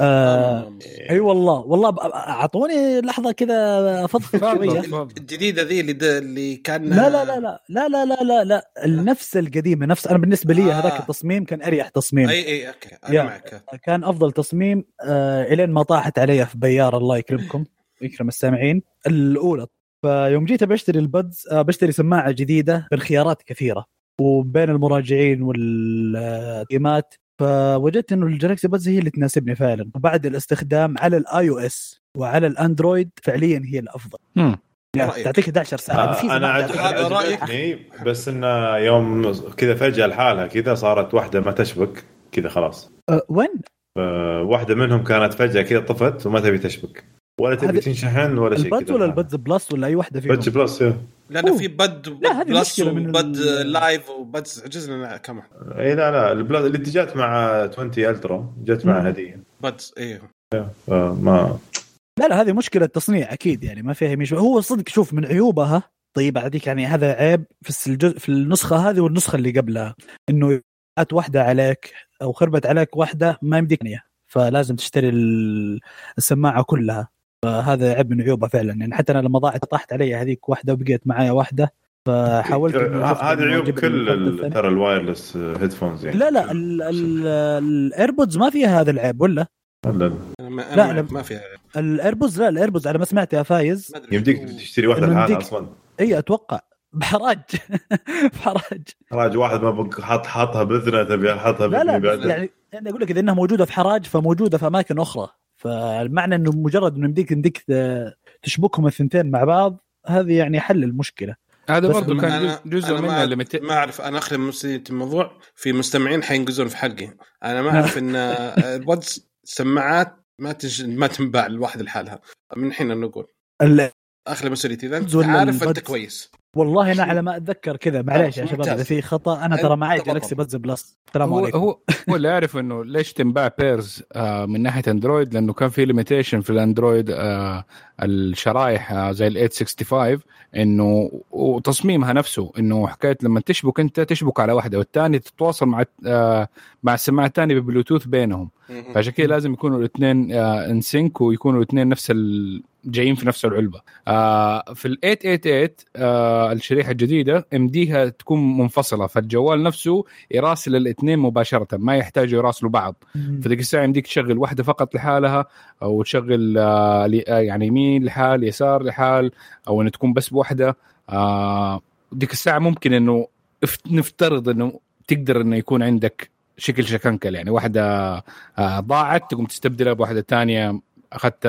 S3: آه أي والله والله أعطوني لحظة كذا افضفض.
S2: شوية.
S1: الجديدة ذي اللي, د... اللي كان
S3: لا لا لا لا لا لا لا لا لا النفس القديمة نفس أنا بالنسبة لي
S1: آه.
S3: هذاك التصميم كان أريح تصميم
S1: أي أي أوكي
S3: أنا.
S1: معك
S3: كان أفضل تصميم آه إلين ما طاحت علي في بيار الله يكرمكم يكرم السامعين الأولى فيوم جيت بشتري ال Buds آه بشتري سماعة جديدة بالخيارات كثيرة وبين المراجعين والتقييمات فوجدت إنه ال Galaxy Buds هي اللي تناسبني فعلا وبعد الاستخدام على ال iOS وعلى ال Android فعليا هي الأفضل
S2: مم.
S3: يعني؟ تعطيك 11 ساعة
S4: آه،
S3: أنا
S1: هذا؟
S4: عجبتني بس انه يوم كذا فجأة لحالها كذا صارت واحدة ما تشبك كذا خلاص
S3: أه وين؟
S4: آه، واحدة منهم كانت فجأة كذا طفت وما تبي تشبك ولا تبي تنشحن ولا شيء
S3: ال Buds ولا ال Buds Plus ولا أي واحدة فيهم؟
S4: Buds Plus يا.
S3: لأنه.
S1: في بد
S3: لا، هذه من ال-
S1: لايف وبد عجزنا كم.
S4: اي لا لا البلس اللي جات مع 20 الترا جت مع. هديه
S1: بدز أيوه
S4: فما
S3: لا لا هذه مشكلة تصنيع أكيد يعني ما فيها مش هو صدق شوف من عيوبها طيب هذيك يعني هذا عيب في الجزء في النسخة هذه والنسخة اللي قبلها إنه جات واحدة عليك أو خربت عليك واحدة ما يمديك فلازم تشتري ال- السماعة كلها. فهذا عيب من عيوبه فعلا يعني حتى أنا لما ضاعت طاحت علي هذيك واحدة وبقيت معايا واحدة فحاولت
S4: هذه عيوب كل.
S3: ترى
S4: ال wireless headphones يعني
S3: لا لا ال- ال- ال AirPods ما فيها هذا العيب ولا
S4: لا لا.
S3: لا،.
S1: ما, فيها
S3: ال AirPods لا ال AirPods على ما سمعت يا فايز
S4: يمديك تشتري
S3: واحدة
S4: لحالها. أصلا
S3: إي أتوقع بحراج بحراج
S4: راج واحد ما بق- حاط حاطها بإذنه تبي حاطها
S3: لا لا. يعني أنا أقول لك إذا إنها موجودة في حراج فموجودة في أماكن أخرى فالمعنى إنه مجرد إنه يمديك يمديك تشبكهم الثنتين مع بعض هذه يعني حل المشكلة.
S2: هذا برضه كان
S1: أنا-
S2: جزء-
S1: أنا
S2: منه
S1: ما,
S2: اللي مت...
S1: ما أعرف. أنا اخر مسؤوليه الموضوع في مستمعين حينقزون في حقي أنا ما أعرف إن الودز سماعات ما تج... ما تنباع لوحده لحالها. من أنا نقول. اخر مسؤوليتي
S3: إذا
S1: عارف أنت
S3: البودز؟
S1: كويس.
S3: والله أنا على ما أتذكر كذا معليش يا. شباب إذا في خطأ
S1: أنا
S3: ترى معي
S1: تبطل.
S3: جالكسي بادز بلس السلام عليكم
S2: هو هو اللي يعرف إنه ليش تنباع pairs آه من ناحية Android لأنه كان في limitation في ال Android آه الشرايح آه زي ال 865 إنه وتصميمها نفسه إنه حكاية لما تشبك أنت تشبك على واحدة والثاني تتواصل مع آه مع السماعه الثانية ببلوتوث بينهم. فعشان كذا لازم يكونوا الاثنين آه in sync ويكونوا الاثنين نفس ال... جايين في نفس العلبة. آه في ال 888 آه الشريحة الجديدة امديها تكون منفصلة فالجوال نفسه يراسل الاثنين مباشرة ما يحتاجوا يراسلوا بعض. فذيك الساعة يمديك تشغل واحدة فقط لحالها أو تشغل آه لي- آه، يعني يمين لحال يسار لحال أو إنه تكون بس بواحده آه ديك الساعة ممكن إنه نفترض إنه تقدر إنه يكون عندك شكل شكنكل يعني واحدة آه ضاعت تقوم تستبدلها بواحدة ثانية أخذت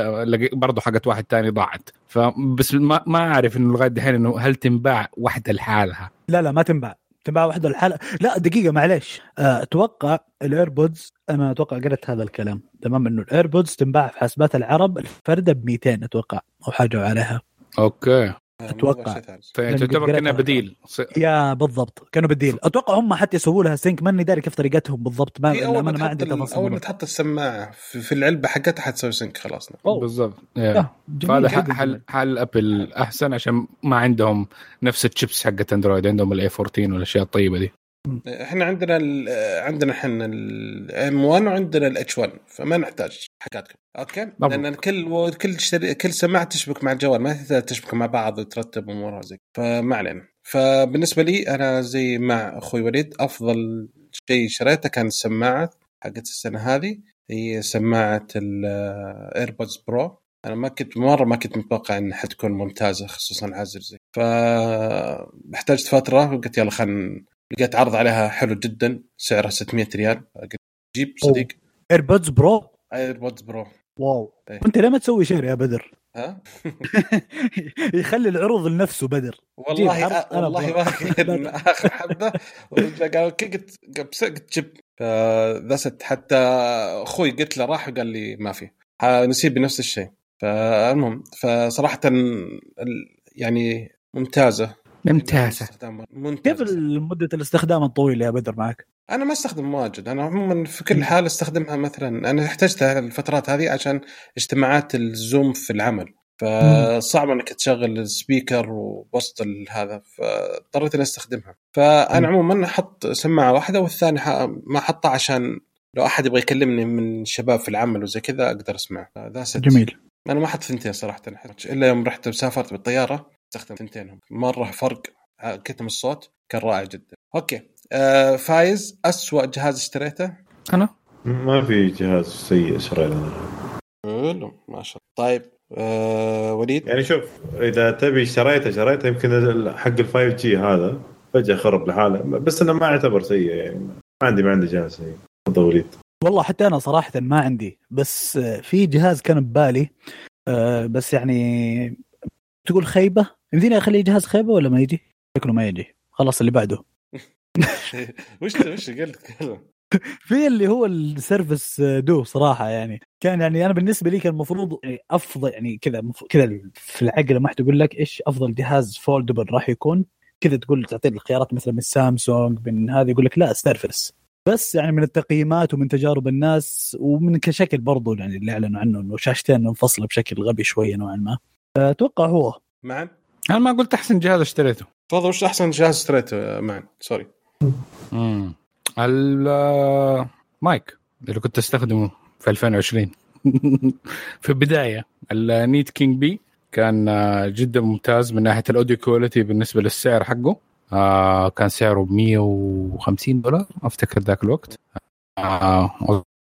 S2: برضه حقت واحد ثاني ضاعت. فبس ما ما أعرف إنه لغاية دحين إنه هل تنباع واحدة لحالها؟
S3: لا لا ما تنباع. تنباع واحدة الحلقة لا دقيقة معليش. آه، أتوقع ال AirPods أنا أتوقع قرأت هذا الكلام. تمام؟ إنه ال AirPods تنباع في حسابات العرب الفرده ب 200 أتوقع أو حاجة عليها.
S1: أوكي. شيء ثاني.
S2: فتعتبر
S3: قريت
S2: كأنها
S3: هذا.
S2: بديل.
S3: يا بالضبط. كانوا بديل. أتوقع هم حتى يسووا لها sync ماني داري كيف طريقتهم بالضبط. ما
S1: هي أول ما
S3: عندي تفاصيل
S1: أول ما تحط السماعة في, في العلبة حقتها حتسوي sync خلاص.
S2: بالضبط.
S3: آه،
S2: فهذا ح- حل. حل Apple أحسن عشان ما عندهم نفس الشيبس حقت Android. عندهم ال A 14 والأشياء الطيبة دي.
S1: إحنا عندنا ال عندنا إحنا ال M 1 وعندنا ال H 1 فما نحتاج حاجاتكم أوكي؟
S2: بالضبط.
S1: لأن كل كل شري... كل سماعة تشبك مع الجوال ما تشبك مع بعض وترتب امورها زي. فما علينا. فبالنسبة لي أنا زي مع أخوي وليد أفضل شيء شريته كان السماعة حقت السنة هذه هي سماعة ال AirPods Pro أنا ما كنت مرة ما كنت متوقع إنها حتكون ممتازة خصوصا على زي. فاحتاجت فترة وقلت يلا خلينا لقيت عرض عليها حلو جدا سعرها 600 ريال. قلت جيب صديق.
S3: AirPods Pro
S1: AirPods Pro
S3: wow.
S1: إيه.
S3: انت ليه ما تسوي share يا بدر؟
S1: ها؟
S3: يخلي العروض لنفسه بدر.
S1: والله أ... والله. ما آخر حبة. قال قلت قلت جيب ذا ست حتى أخوي قلت له راح وقال لي ما في. نسيب بنفس الشيء. فالمهم فصراحة يعني ممتازة.
S2: ممتازة.
S3: كيف مده الاستخدام الطويل يا بدر معك؟
S1: أنا ما أستخدم واجد. أنا عموما في كل حال أستخدمها مثلا أنا احتجتها الفترات هذه عشان اجتماعات ال Zoom في العمل. فصعب إنك تشغل ال speaker ووسط ال- هذا. فاضطريت إني أستخدمها. فأنا عموما أحط سماعة واحدة والثانية ح- ما أحطها عشان لو أحد يبغى يكلمني من الشباب في العمل وزي كذا أقدر اسمع ذا
S3: جميل.
S1: أنا ما أحط ثنتين صراحة إلا يوم رحت سافرت بالطيارة. استخدم ثنتين مرة فرق كتم الصوت كان رائع جدا. أوكي آه فايز أسوأ جهاز اشتريته؟
S2: أنا؟
S4: ما في جهاز سيء شريته
S1: حلو ما شاء الله. طيب آه وليد؟
S4: يعني شوف إذا تبي شريته شريته يمكن حق ال 5 G هذا فجأة خرب لحاله. بس إنه ما يعتبر سيء يعني ما عندي ما عندي جهاز سيء. تفضل وليد.
S3: والله حتى أنا صراحة ما عندي. بس آه، في جهاز كان ببالي آه، بس يعني تقول خيبة؟ يمديني اخليه جهاز خيبة ولا ما يجي؟ شكله ما يجي. خلاص اللي بعده.
S1: وش وش قلت
S3: في اللي هو ال Surface Duo صراحة يعني. كان يعني أنا بالنسبة لي كان المفروض يعني أفضل يعني كذا كذا في العقل لما تقول لك إيش أفضل جهاز foldable راح يكون؟ كذا تقول تعطي الخيارات مثلا من سامسونج من هذا يقول لك لا Surface. بس يعني من التقييمات ومن تجارب الناس ومن كشكل برضو يعني اللي أعلنوا عنه إنه شاشتين منفصلة بشكل غبي شوية نوعا ما. أتوقع هو.
S1: معا.
S2: أنا ما قلت أحسن جهاز اشتريته.
S1: تفضل وش أحسن جهاز اشتريته يا معن sorry.
S2: امم المايك اللي كنت أستخدمه في 2020 في البداية ال Neat King Bee كان آه، جدا ممتاز من ناحية ال audio quality بالنسبة للسعر حقه. آه كان سعره ب 150 دولار أفتكر ذاك الوقت. آه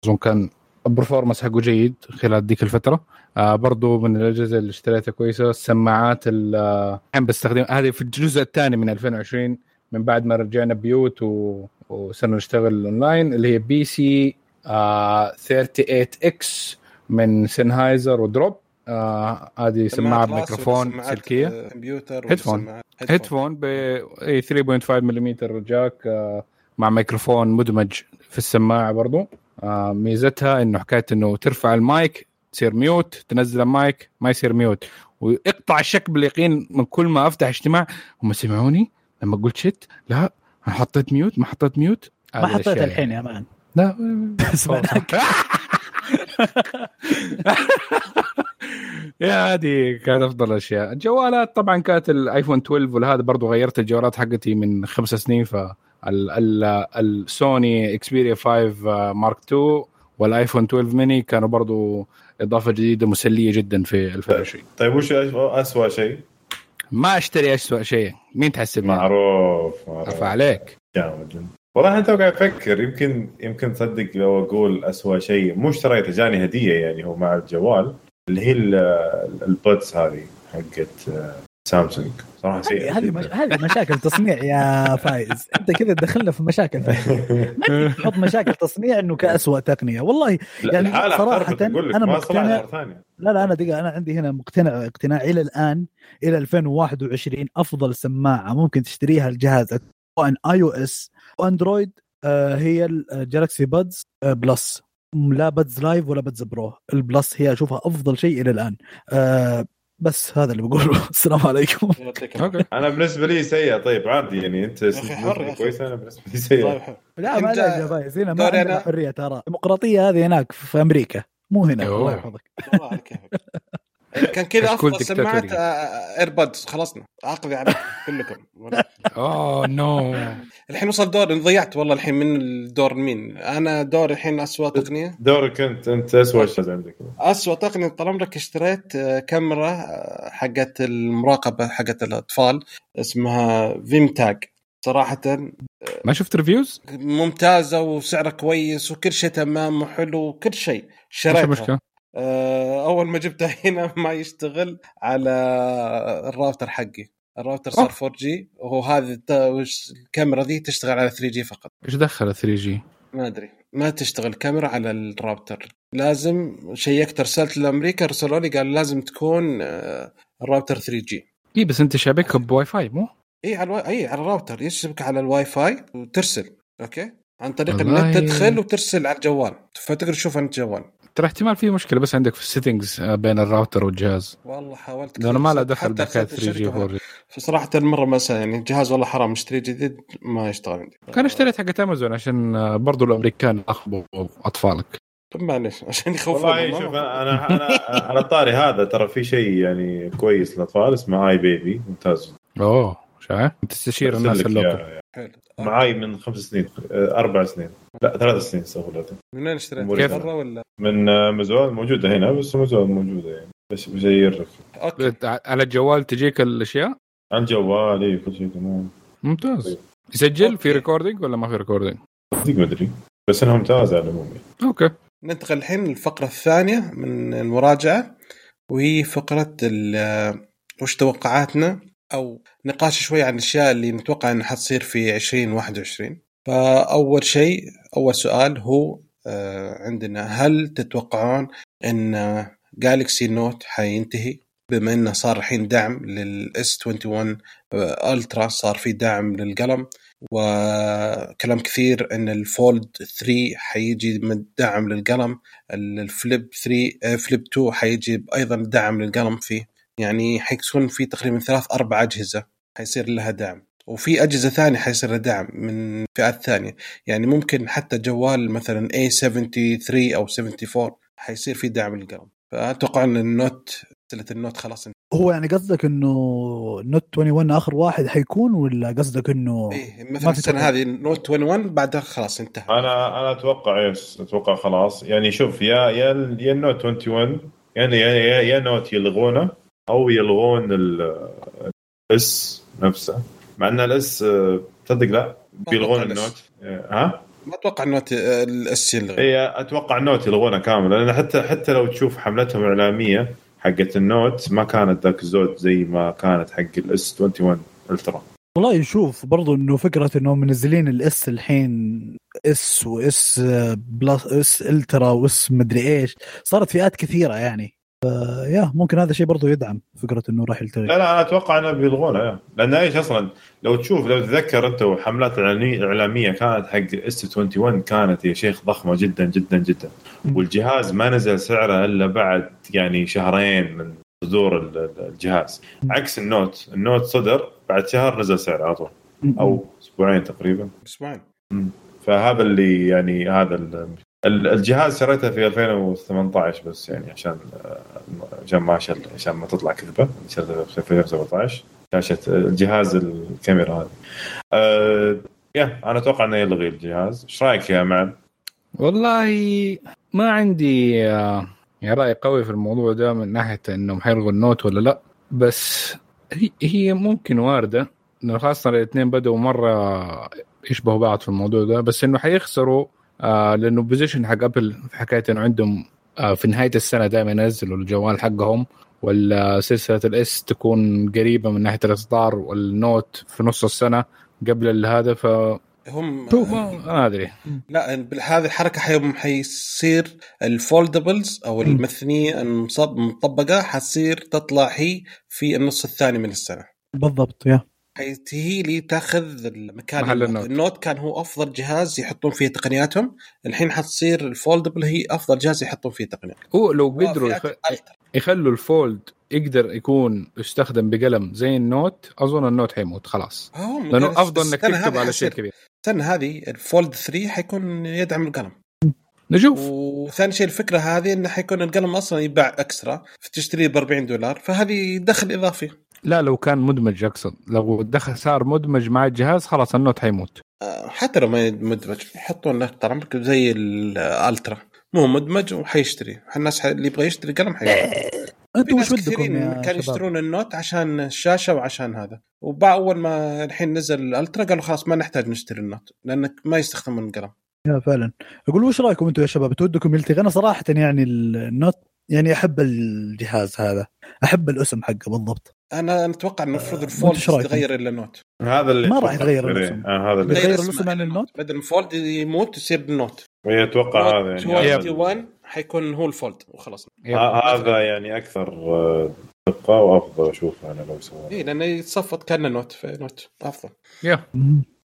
S2: أظن كان ال performance حقه جيد خلال ذيك الفترة. آه برضو من الأجهزة اللي اشتريتها كويسة السماعات الحين بستخدم هذه في الجزء الثاني من 2020 من بعد ما رجعنا بيوت و... وصرنا نشتغل أونلاين اللي هي PC آه 38 X من Sennheiser و Drop. آه هذه سماعة بميكروفون سلكية.
S1: كمبيوتر
S2: headphone. headphone ب إي 3.5 ملم jack آه، مع ميكروفون مدمج في السماعة برضو. آه، ميزتها إنه حكاية إنه ترفع المايك تصير mute تنزل المايك ما يصير mute. ويقطع الشك باليقين من كل ما أفتح اجتماع. هم سمعوني لما قلت shit لا أنا حطيت mute ما حطيت mute.
S3: ما حطيت الحين يا معن.
S2: لا.
S3: سمعناك.
S2: يا هذه كانت أفضل الأشياء. الجوالات طبعا كانت ال iPhone 12 وهذا برضو غيرت الجوالات حقتي من خمس سنين ف ال Sony Xperia 5 Mark 2 وال iPhone 12 ميني كانوا برضو إضافة جديدة مسلية جدا في 2020
S4: طيب وش اسوء شيء؟
S2: ما أشتري اسوء شيء. مين تحسبني
S4: معروف معروف.
S2: عليك.
S4: جامد. والله أنت قاعد أفكر يمكن يمكن تصدق لو أقول اسوء شيء. مو اشتريته جاني هدية يعني هو مع الجوال اللي هي ال- البودز هذه حقت آه، سامسونج. صراحة شيء
S3: هذه هذه مش... هذه مشاكل تصنيع يا فايز. أنت كذا تدخلنا في مشاكل. ما تحط مشاكل تصنيع إنه كأسوأ تقنية. والله يعني
S4: ما صلحت
S3: مقتنع- لا لا أنا دقيقة أنا عندي هنا مقتنع اقتناع إلى الآن إلى 2021 أفضل سماعة ممكن تشتريها الجهاز. سواء iOS و Android آه، هي ال Galaxy Buds Plus لا Buds Live ولا Buds Pro ال Plus هي أشوفها أفضل شيء إلى الآن. آه، بس هذا اللي بقوله. السلام عليكم.
S4: أنا بالنسبة لي سيء طيب عادي يعني
S1: أنت.
S4: كويس أنا بالنسبة لي سيء
S1: طيب.
S3: لا ما
S1: أنت-
S3: لا يا فايز هنا ما عندنا. حرية ترى. الديمقراطية هذه هناك في أمريكا مو هنا.
S2: أيوه.
S3: الله يحفظك.
S1: كان كذا أفضل سماعات
S2: ديكتاتوري.
S1: AirPods خلصنا. عقدي عليكم كلكم.
S2: oh no
S1: الحين وصل دور ضيعت والله الحين من الدور مين. أنا دور الحين اسوء تقنية.
S4: دورك أنت أنت اسوء شيء عندك.
S1: اسوء تقنية طال عمرك اشتريت آه، كاميرا آه، حقت المراقبة حقت الأطفال اسمها Vimtag صراحة
S2: ما شفت reviews؟
S1: ممتازة وسعرها كويس وكل شيء تمام وحلو وكل شيء. شريتها؟ آه، أول ما جبتها هنا ما يشتغل على الراوتر حقي. الراوتر. صار 4 G وهو هذه الكاميرا دي تشتغل على 3 G فقط.
S2: إيش دخل 3 جي؟
S1: ما أدري. ما تشتغل كاميرا على الراوتر. لازم شيكت ارسلت لامريكا ارسلوا لي قال لازم تكون آه، الراوتر 3 G
S2: اي بس أنت شابكها بواي فاي مو؟
S1: اي على ال Wi... اي على الراوتر. يشبك على الواي فاي وترسل. أوكي؟ عن طريق النت تدخل وترسل على الجوال. فتقدر تشوف انت جوال
S2: ترى احتمال في مشكلة بس عندك في ال settings بين الراوتر والجهاز
S1: والله حاولت
S2: لأنه ما له
S1: كثير.
S2: دخل بحكايه
S1: أرسلت 3G
S2: و 4G
S1: فصراحة المرة ما سا يعني الجهاز والله حرام اشتري جديد ما يشتغل عندي
S2: كان اشتريت حقت امازون عشان آه، برضو الأمريكان أخبوا أطفالك
S1: طب معليش عشان
S4: والله
S1: يخوفون
S4: شوف أنا أنا على الطاري هذا ترى في شيء يعني كويس للأطفال اسمه eBaby ممتاز
S2: oh شايف؟ تستشير الناس ال
S4: local.
S1: حلو
S4: معاي من خمس سنين آه، أربع سنين لا ثلاث سنين استغفر الله
S1: من وين اشتريت؟
S4: كيف؟
S1: برا ولا؟
S4: من آه، امازون موجودة هنا بس امازون موجودة يعني بس بشير لك
S1: okay
S2: على الجوال تجيك الأشياء
S4: عن جوالي كل شيء تمام
S2: ممتاز
S4: طيب.
S2: يسجل في. recording ولا ما في recording؟
S4: صدق ما أدري بس أنها ممتازة على العموم.
S2: okay
S1: ننتقل الحين للفقرة الثانية من المراجعة وهي فقرة ال- وش توقعاتنا أو نقاش شوي عن الأشياء اللي نتوقع أنها حتصير في 2021 فأول شيء أول سؤال هو آه، عندنا هل تتوقعون أن Galaxy Note حينتهي؟ بما إنه صار الحين دعم لل S21 Ultra صار في دعم للقلم وكلام كثير إن ال Fold 3 حيجي فيه دعم للقلم ال Flip 3 آه، Flip 2 حيجي أيضا دعم للقلم فيه. يعني حيكون في تقريبا ثلاث أربع أجهزة حيصير لها دعم. وفي أجهزة ثانية حيصير لها دعم من فئات ثانية. يعني ممكن حتى جوال مثلا A73 أو 74 حيصير في دعم للقلم فأتوقع إن ال Note سلسله ال Note خلاص
S3: هو يعني قصدك إنه Note 21 آخر واحد حيكون ولا قصدك إنه
S1: إيه
S3: ما
S1: مثلا
S3: السنة.
S1: هذه Note 21 بعدها خلاص انتهى
S4: أنا أنا أتوقع yes أتوقع خلاص. يعني شوف يا يا يا ال Note 21 يعني يا يا, يا Note يلغونه. أو يلغون ال S نفسه. مع إن ال S آه، تصدق لا؟ بيلغون
S1: ال
S4: Note. ها؟
S1: ما أتوقع ال Note ال S يلغي.
S4: اي أتوقع ال Note يلغونه كامل لأن حتى حتى لو تشوف حملتهم الإعلامية حقت ال Note ما كانت ذاك الزود زي ما كانت حق ال S21 Ultra
S3: والله نشوف برضو إنه فكرة انه منزلين ال S الحين S و S Plus S Ultra و S مدري إيش. صارت فئات كثيرة يعني. ف- yeah ممكن هذا الشيء برضو يدعم فكرة إنه راح يلتغي
S4: لا لا أنا أتوقع إنه بيلغونه. لأن إيش أصلا؟ لو تشوف لو تتذكر أنت حملات اعلاميه كانت حق S21 كانت يا شيخ ضخمة جدا جدا جدا. والجهاز ما نزل سعره إلا بعد يعني شهرين من صدور ال- ال- الجهاز. عكس ال Note ال Note صدر بعد شهر نزل سعره على طول. أو أسبوعين تقريبا.
S1: أسبوعين.
S4: فهذا اللي يعني هذا الجهاز شريته في 2018 بس يعني عشان عشان ما شل عشان ما تطلع كذبة. شريته في 2017 شاشة الجهاز الكاميرا هذه. أه يا أنا أتوقع إنه يلغي الجهاز. إيش رأيك يا معن؟
S2: والله ما عندي آه، يعني رأي قوي في الموضوع ده من ناحية إنهم حيلغوا النوت ولا لا. بس هي, ممكن واردة إنه خاصة الاثنين بدأوا مرة يشبهوا بعض في الموضوع ده. بس إنه حيخسروا آه لأنه position حق Apple في حكاية إنه عندهم آه في نهاية السنة دائما ينزلوا الجوال حقهم ولا سلسله ال S تكون قريبة من ناحية الإصدار وال Note في نص السنة قبل هذا ف
S1: هم
S2: شوف ما أدري.
S1: لا هذه الحركة حي- حيصير ال foldables
S3: أو
S1: المثنيه المطبقه حتصير تطلع هي في النص الثاني من السنة.
S3: بالضبط yeah.
S1: حي- هي اللي تاخذ المكان
S2: محل
S1: ال
S2: Note.
S1: ال Note. كان هو أفضل جهاز يحطون فيه تقنياتهم. الحين حتصير ال foldable هي أفضل جهاز يحطون فيه تقنيات
S2: هو لو قدروا يخ... يخلوا ال Fold يقدر يكون يستخدم بقلم زي ال Note أظن ال Note حيموت خلاص.
S1: هم
S2: لأنه أفضل
S1: إنك
S2: تكتب على شيء كبير.
S1: السنة هذه ال Fold 3 حيكون يدعم القلم.
S2: نشوف.
S1: وثاني شيء الفكرة هذه إنه حيكون القلم أصلا يباع extra فتشتريه ب 40 دولار فهذه دخل إضافي.
S2: لا لو كان مدمج أقصد. لو دخل صار مدمج مع الجهاز خلاص ال Note حيموت.
S1: آه، حتى لو ما مدمج يحطون له ترى زي ال Ultra. مو مدمج وحيشتري. الناس اللي يبغى يشتري قلم حيشتري. في أنتم
S3: وش بدكم
S1: كانوا؟ يشترون ال Note عشان الشاشة وعشان هذا. وبعد أول ما الحين نزل ال Ultra قالوا خلاص ما نحتاج نشتري ال Note لأنك ما يستخدمون القلم.
S3: yeah فعلا. أقول وش رأيكم أنتم يا شباب؟ تودكم يلتغي أنا صراحة يعني ال Note يعني أحب الجهاز هذا. أحب الأسم حقه بالضبط.
S1: أنا أتوقع المفروض
S3: آه، ال Fold؟
S1: يتغير الا ال Note
S4: هذا اللي
S3: ما راح يتغير. الاسم.
S4: آه هذا اللي
S3: يتغير الاسم عن ال Note؟
S1: بدل ال Fold يموت يصير ال
S4: Note أتوقع هذا
S1: Note
S4: يعني هذا-
S1: 21 حيكون هو ال Fold
S4: وخلاص هذا يعني أكثر آه، دقة وأفضل أشوفه أنا لو سواه
S1: اي لأنه يتصفط كأنه note في note
S2: أفضل
S3: yeah.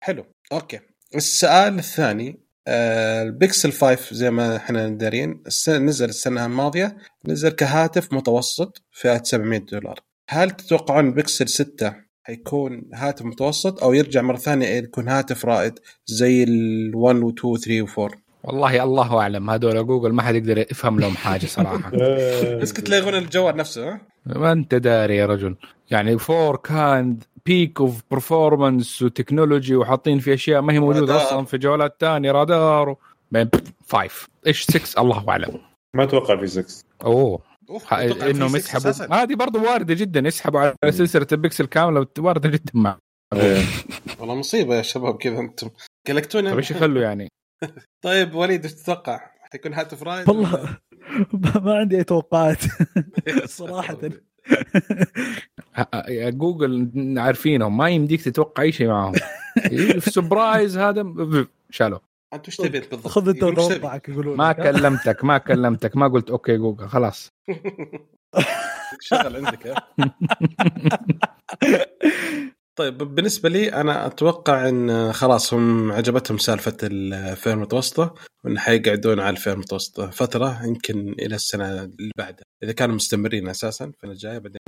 S1: حلو okay السؤال الثاني البيكسل 5 زي ما إحنا دارين نزل السنة الماضية نزل كهاتف متوسط فئة 700 دولار هل تتوقعون البيكسل 6 حيكون هاتف متوسط أو يرجع مرة ثانية يكون هاتف رائد زي ال 1 و 2 و 3 و 4
S2: والله الله أعلم. هذول جوجل ما حد يقدر يفهم لهم حاجة
S4: صراحة.
S1: بس كنت لا يلغون الجوال نفسه ها؟
S2: ما أنت داري يا رجل. يعني four كان peak of performance و technology وحاطين في أشياء ما هي موجودة
S1: رادار.
S2: أصلا في جوالات ثانية رادار و... بعدين five إيش 6 الله أعلم.
S4: ما أتوقع في 6
S2: oh.
S1: أوف،
S2: ح-
S1: أتوقع في
S2: انهم
S1: 6
S2: يسحبوا
S1: أساساً.
S2: هذه برضو واردة جدا يسحبوا على سلسلة البكسل كاملة واردة جدا مع
S1: والله مصيبة يا شباب كذا أنتم قلقتونا.
S2: طيب إيش يخلوا يعني؟
S1: طيب وليد إيش تتوقع؟ حيكون هاتف رائد
S3: والله ما عندي أي توقعات
S2: صراحة. يا جوجل عارفينهم ما يمديك تتوقع أي شيء معاهم في surprise هذا شالوا
S1: انت وش تبي بالضبط؟
S3: خذ انت؟ توقعك يقولون
S2: ما كلمتك ما كلمتك ما قلت okay جوجل خلاص
S1: شغل عندك ها؟ طيب بالنسبة لي أنا أتوقع إن خلاص هم عجبتهم سالفة الفئه المتوسطه وإن حيقعدون على الفئه المتوسطه فترة يمكن إلى السنة اللي بعدها إذا كانوا مستمرين أساسا السنة الجاية بعدين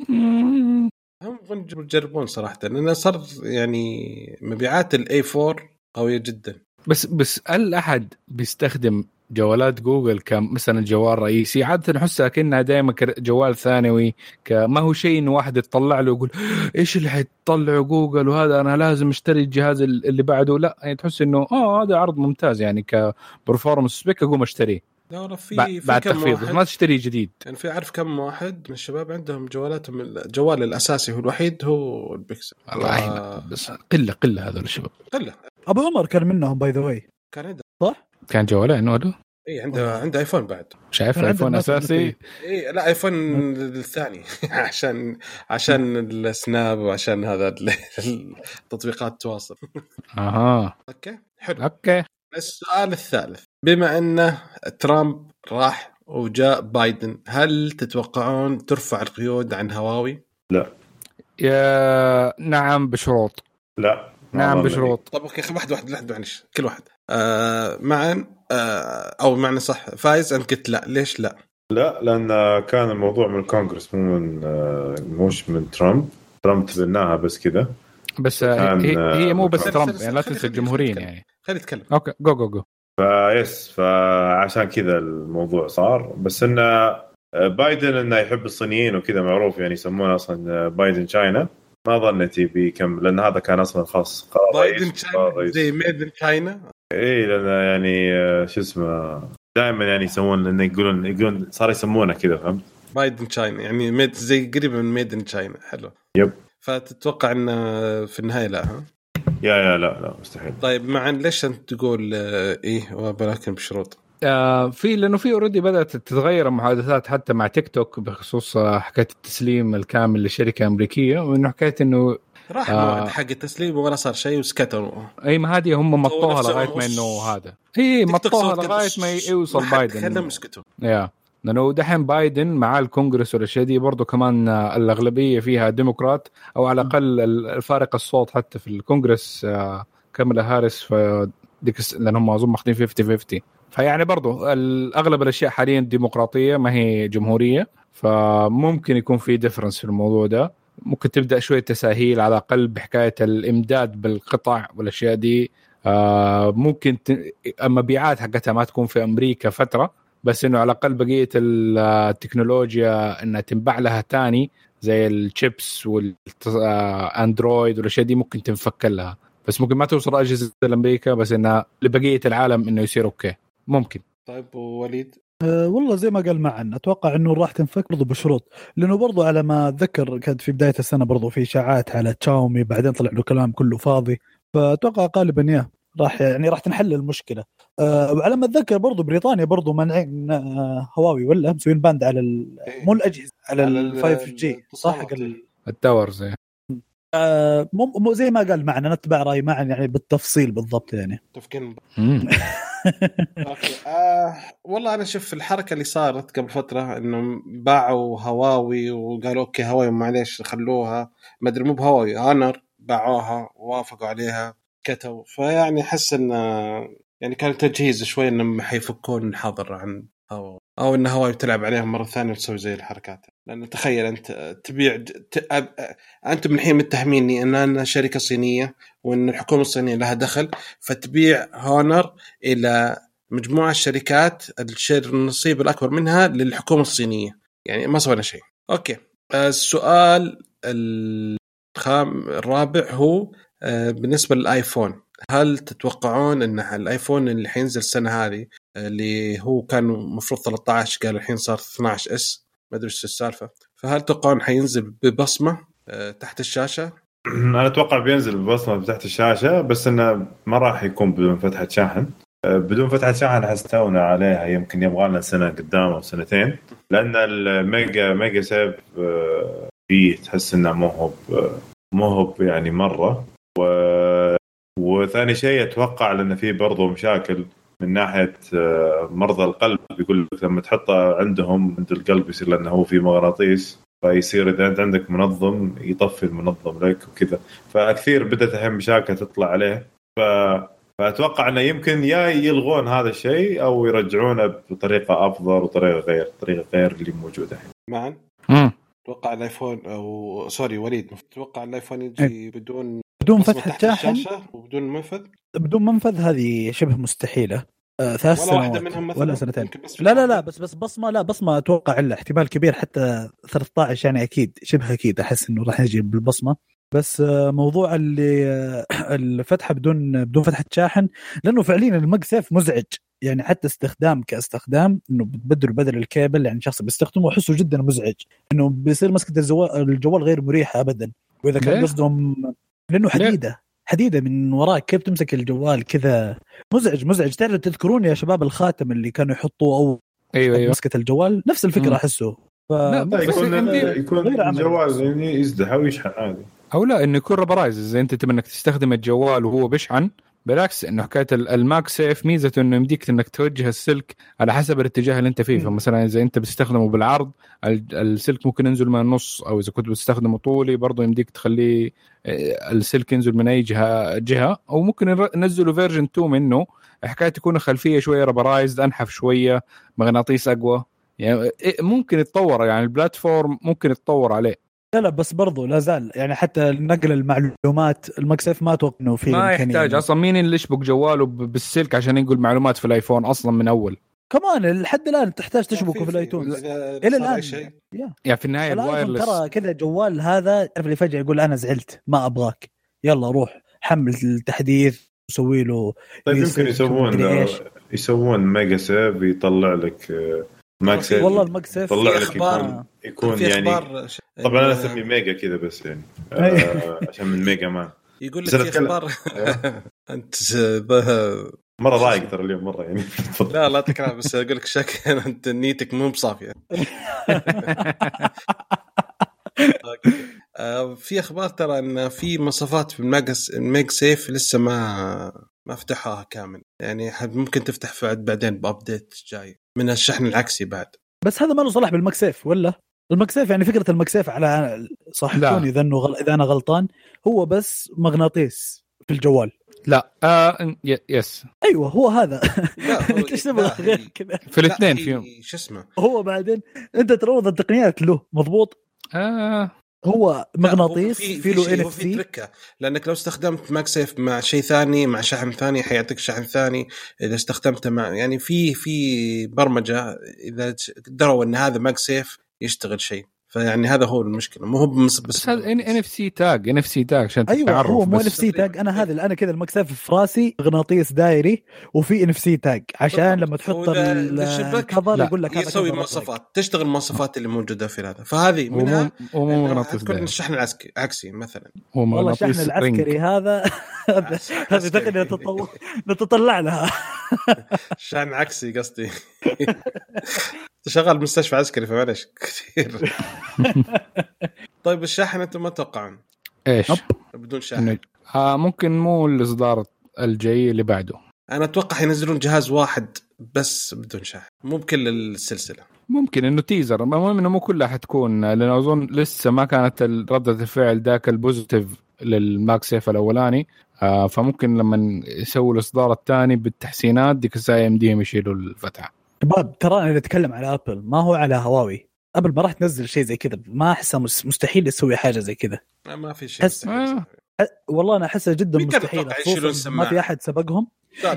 S1: هم يجربون صراحة لأنه صار يعني مبيعات ال A 4 قوية جدا
S2: بس بس هل أحد بيستخدم جوالات جوجل كمثلا جوال رئيسي؟ عادة نحسها كانها دائما جوال ثانوي ما هو شيء إنه واحد يطلع له يقول إيش اللي حيطلعه جوجل وهذا؟ أنا لازم أشتري الجهاز اللي بعده. لا يعني تحس إنه آه هذا عرض ممتاز يعني ك performance spec أقوم
S1: أشتريه. لا في
S2: بعد,
S1: في
S2: تخفيض ما تشتري جديد.
S1: يعني في أعرف كم واحد من الشباب عندهم جوالاتهم الجوال الأساسي هو الوحيد هو البيكسل.
S2: والله
S1: و-
S2: بس قلة قلة هذول الشباب.
S1: قلة.
S3: أبو عمر كان منهم by the way
S1: كان عنده.
S3: صح؟
S2: كان جوالين ولا؟
S1: اي عنده عنده ايفون بعد.
S2: شايف ايفون
S3: أساسي.
S1: اي لا ايفون الثاني. عشان عشان السناب وعشان هذا ال- التطبيقات التواصل.
S2: أها.
S1: okay حلو.
S2: okay.
S1: السؤال الثالث. بما انه ترامب راح وجاء بايدن هل تتوقعون ترفع القيود عن هواوي؟
S2: يا نعم بشروط.
S4: لا.
S2: نعم. بشروط.
S1: طب okay واحد واحد واحد معلش كل واحد. آه معن آه أو معن صح فايز؟ انت قلت لا. ليش لا؟
S4: لا لأن كان الموضوع من الكونغرس مو من آه، مش من ترامب. ترامب تبناها بس كذا
S2: بس هي, هي مو بس ترامب يعني لا تنسى الجمهوريين يعني.
S1: خلي يتكلم.
S2: أوكي جو جو جو.
S4: فيس فعشان كذا الموضوع صار. بس انه بايدن إنه يحب الصينيين وكذا معروف يعني يسمونه أصلا بايدن تشاينا. ما ظنيت يبي كم لأن هذا كان أصلا خاص قرار
S1: بايدن
S4: رئيس قرار
S1: تشاينا. زي
S4: إي لأن يعني آه، شو اسمه دائما يعني يسوون لأنه يقولون يقولون صار يسمونه كذا فهمت؟
S1: بايدن تشاينا يعني ميد زي قريبه من ميدن تشاينا حلو
S4: yep.
S1: فتتوقع انه في النهاية لا ها؟
S4: يا يا لا لا مستحيل
S1: طيب معن ليش أنت تقول آه إيه ولكن بشروط؟
S2: آه في لأنه في already بدأت تتغير المحادثات حتى مع تيك توك بخصوص آه، حكاية التسليم الكامل لشركة أمريكية وإنه حكاية إنه
S1: راح
S2: آه.
S1: موعد حق التسليم ولا صار شيء وسكتوا
S2: أي ما هذه هم مطوها لغاية ما إنه هذا.
S1: إي
S2: مطوها لغاية ما يوصل بايدن.
S1: تكلم اسكتوا
S2: يا. لأنه دحين بايدن مع الكونغرس والاشياء دي برضه كمان آه، الأغلبية فيها ديمقراط أو على الأقل ال- فارق الصوت حتى في الكونغرس آه، كاملا هاريس في ديك لأن هم أظن ماخذين 50 50 فيعني برضه أغلب الأشياء حاليا ديمقراطية ما هي جمهورية. فممكن يكون في ديفرنس في الموضوع ده. ممكن تبدأ شوية تساهيل على الأقل بحكاية الإمداد بالقطع والأشياء دي. آه ممكن ت... المبيعات حقتها ما تكون في أمريكا فترة بس إنه على الأقل بقية التكنولوجيا إنها تنباع لها تاني زي الشيبس والاندرويد والأشياء دي ممكن تنفك لها. بس ممكن ما توصل اجهزه لامريكا بس إنها لبقية العالم إنه يصير okay. ممكن.
S1: طيب ووليد؟
S3: أه والله زي ما قال معن أتوقع إنه راح تنفك برضو بشروط. لأنه برضو على ما أتذكر كانت في بداية السنة برضو في إشاعات على تشاومي بعدين طلع له كلام كله فاضي. فأتوقع غالبا يا راح يعني راح تنحل المشكلة. أه وعلى ما أتذكر برضو بريطانيا برضو مانعين آه، هواوي ولا مسوين ban على ال- مو الأجهزة على ال
S1: ال-
S3: 5 G صح؟ حق ال-
S2: ال towers يعني.
S3: آه، مو زي ما قال معن أتبع رأي معن يعني بالتفصيل بالضبط يعني.
S1: تفكير
S2: مم.
S1: okay. آه والله أنا شوف الحركة اللي صارت قبل فترة انهم باعوا هواوي وقالوا okay هواوي معليش خلوها ما أدري مو بهواوي Honor باعوها ووافقوا عليها كتوا فيعني أحس انه يعني كان تجهيز شوي إنهم حيفكون الحظر عن هواوي أو إن هواوي بتلعب عليهم مرة ثانية وتسوي زي الحركات. لأن تخيل أنت تبيع. أنتم الحين متهميني إن أنا شركة صينية وإن الحكومة الصينية لها دخل فتبيع Honor إلى مجموعة شركات ال share النصيب الأكبر منها للحكومة الصينية يعني ما سوينا شيء okay السؤال الخام الرابع هو آه، بالنسبة للآيفون هل تتوقعون إن الآيفون اللي حينزل السنة هذه آه، اللي هو كان المفروض 13 قال الحين صار 12 S ما أدري إيش السالفة. فهل تتوقعون حينزل ببصمة آه، تحت الشاشة؟
S4: أنا أتوقع بينزل ببصمة تحت الشاشة بس إنه ما راح يكون بدون فتحة شاحن. أه، بدون فتحة شاحن حس تونا عليها يمكن يبغى لنا سنة قدام أو سنتين. لأن ال Mag MagSafe أه، فيه تحس إنه مو هو مو هو يعني مرة. و... وثاني شيء أتوقع لأن في برضو مشاكل من ناحية أه، مرضى القلب يقول لك لما تحطه عندهم عند القلب يصير لأنه هو في مغناطيس فيصير إذا أنت عندك منظم يطفي المنظم لك وكذا. فكثير بدأت الحين مشاكل تطلع عليه. ف فأتوقع إنه يمكن يا يلغون هذا الشيء أو يرجعونه بطريقة أفضل وطريقة غير طريقة غير اللي موجودة الحين.
S2: معن.
S1: أتوقع الآيفون أو sorry وليد أتوقع الآيفون يجي بدون
S3: بدون فتحه شاحن
S1: الشاشة وبدون منفذ؟
S3: بدون منفذ هذه شبه مستحيلة. آه ثلاث
S1: ولا واحدة
S3: سنوات
S1: منهم مثلاً؟
S3: ولا سنتين لا لا لا بس بس بصمة لا بصمة أتوقع إلا احتمال كبير حتى 13 يعني أكيد شبه أكيد أحس إنه راح نجي بالبصمة. بس آه، موضوع اللي آه، الفتحة بدون بدون فتحه شاحن لأنه فعليا ال MagSafe مزعج. يعني حتى استخدام كاستخدام إنه بتبدل بدل الكيبل يعني شخص بيستخدمه أحسه جدا مزعج. إنه بيصير مسكة الجوال الجوال غير مريحه ابدا. وإذا كان؟ قصدهم لأنه حديدة. حديدة من وراك. كيف تمسك الجوال كذا؟ مزعج مزعج. تعرف تذكرون يا شباب الخاتم اللي كانوا يحطوه أو
S2: أيوه أيوه.
S3: مسكة الجوال؟ نفس
S2: الفكرة.
S3: أحسه. ف...
S2: لا، بس
S4: يكون. الجوال يعني يزدح أو يشحن عادي.
S2: أو لا إنه يكون ربرايز إذا أنت تبي إنك تستخدم الجوال وهو بيشحن بالعكس إنه حكاية ال- ال MagSafe ميزته إنه يمديك إنك توجه السلك على حسب الاتجاه اللي أنت فيه. فمثلا إذا أنت بتستخدمه بالعرض ال- السلك ممكن ينزل من النص أو إذا كنت بتستخدمه طولي برضه يمديك تخليه آه، السلك ينزل من أي جهة جهة. أو ممكن ينزلوا version 2 منه. حكايه تكون الخلفيه شوية rubberized أنحف شوية مغناطيس أقوى. يعني إيه، ممكن يتطور يعني ال platform ممكن يتطور عليه.
S3: لا لا بس برضو لا زال. يعني حتى نقل المعلومات ال MagSafe ما أتوقع إنه في
S2: ما يحتاج.
S3: إنه-
S2: أصلا مين اللي يشبك جواله بالسلك عشان ينقل معلومات في الآيفون أصلا من أول؟
S3: كمان لحد الآن تحتاج تشبكه في الآيفون إلى الآن.
S1: شيء.
S2: يعني في النهاية
S3: ال
S2: wireless.
S3: ترى كذا جوال هذا تعرف اللي فجأة يقول أنا زعلت ما أبغاك. يلا روح حمل التحديث وسوي له
S4: طيب يمكن يسوون. يسوون Mega Safe يطلع لك آه، Safe.
S3: والله ال MagSafe
S4: يطلع
S1: في
S4: لك يكون يكون يعني
S1: ش-
S4: طبعا
S1: أنا
S4: اسميه Mega كذا بس يعني. آه، عشان من Mega Man
S1: يقول لك في. أخبار أنت ظه-
S4: مرة رايق ترى اليوم مرة يعني.
S1: لا لا تكلم بس أقول لك شك أنت نيتك مو بصافية. آه، في أخبار ترى إن في مواصفات في ال MagSafe لسه ما ما فتحوها كامل. يعني حد- ممكن تفتح بعد بعدين ب update جاي. من الشحن العكسي بعد.
S3: بس هذا ما له صلاح بال MagSafe ولا؟ ال MagSafe يعني فكرة ال MagSafe على صححوني إذا إنه غل... إذا أنا غلطان هو بس مغناطيس في الجوال.
S2: لا. آه ي- يس.
S3: أيوه هو هذا.
S1: لا هو-
S3: انت إيش تبغى
S1: لا،
S3: غير
S1: هي-
S3: كذا؟
S2: في
S1: لا،
S2: الاثنين فيهم
S1: شو اسمه؟
S3: هو بعدين أنت تروض التقنيات له مضبوط؟
S2: آه.
S3: هو مغناطيس في له إن
S1: في تركة. لأنك لو استخدمت ماك سيف مع شيء ثاني مع شحن ثاني حيعطيك شحن ثاني. إذا استخدمته مع يعني في في برمجة إذا قدروا إن هذا ماك سيف يشتغل شيء. فيعني هذا هو المشكلة. مو هو بس
S2: بس هذا ان اف سي تاج ان اف سي تاج عشان أيوه
S3: هو مو ان اف سي تاج أنا هذا اللي أنا كذا المكسف في راسي مغناطيس دائري وفي ان اف سي تاج عشان لما تحط
S1: وإذا-
S3: ال-
S1: إذا شبك-
S3: الكفر
S2: لا،
S3: يقول لك هذا
S1: يسوي مواصفات. تشتغل المواصفات اللي موجودة في هذا. فهذه منها
S2: هو مو مغناطيس
S1: حتكون
S2: دائري
S1: الشحن العسكري عكسي مثلا.
S2: هو
S3: والله الشحن
S2: مغناطيس
S3: العسكري هذا هذه تقنية نتطلع لها.
S1: شحن عكسي قصدي. شغال مستشفى عسكري فمعلش كثير. طيب الشاحن أنتم ما تتوقعون؟
S2: إيش؟
S1: بدون شاحن.
S2: آه ممكن مو الإصدار الجاي اللي بعده.
S1: أنا أتوقع ينزلون جهاز واحد بس بدون شاحن. مو بكل السلسلة.
S2: ممكن إنه teaser المهم إنه مو كلها حتكون لأن أظن لسه ما كانت ردة الفعل ذاك ال positive لل MagSafe الأولاني. آه فممكن لما يسووا الإصدار الثاني بالتحسينات ديك الساعة يمديهم يشيلوا الفتحة.
S3: شباب ترى أنا أتكلم على ابل ما هو على هواوي ابل ما راح تنزل شيء زي كذا ما أحسها مس- مستحيل تسوي حاجة زي كذا.
S1: ما في شيء
S3: حس-. أ- والله أنا أحسها جدا مستحيل ما؟ في أحد سبقهم.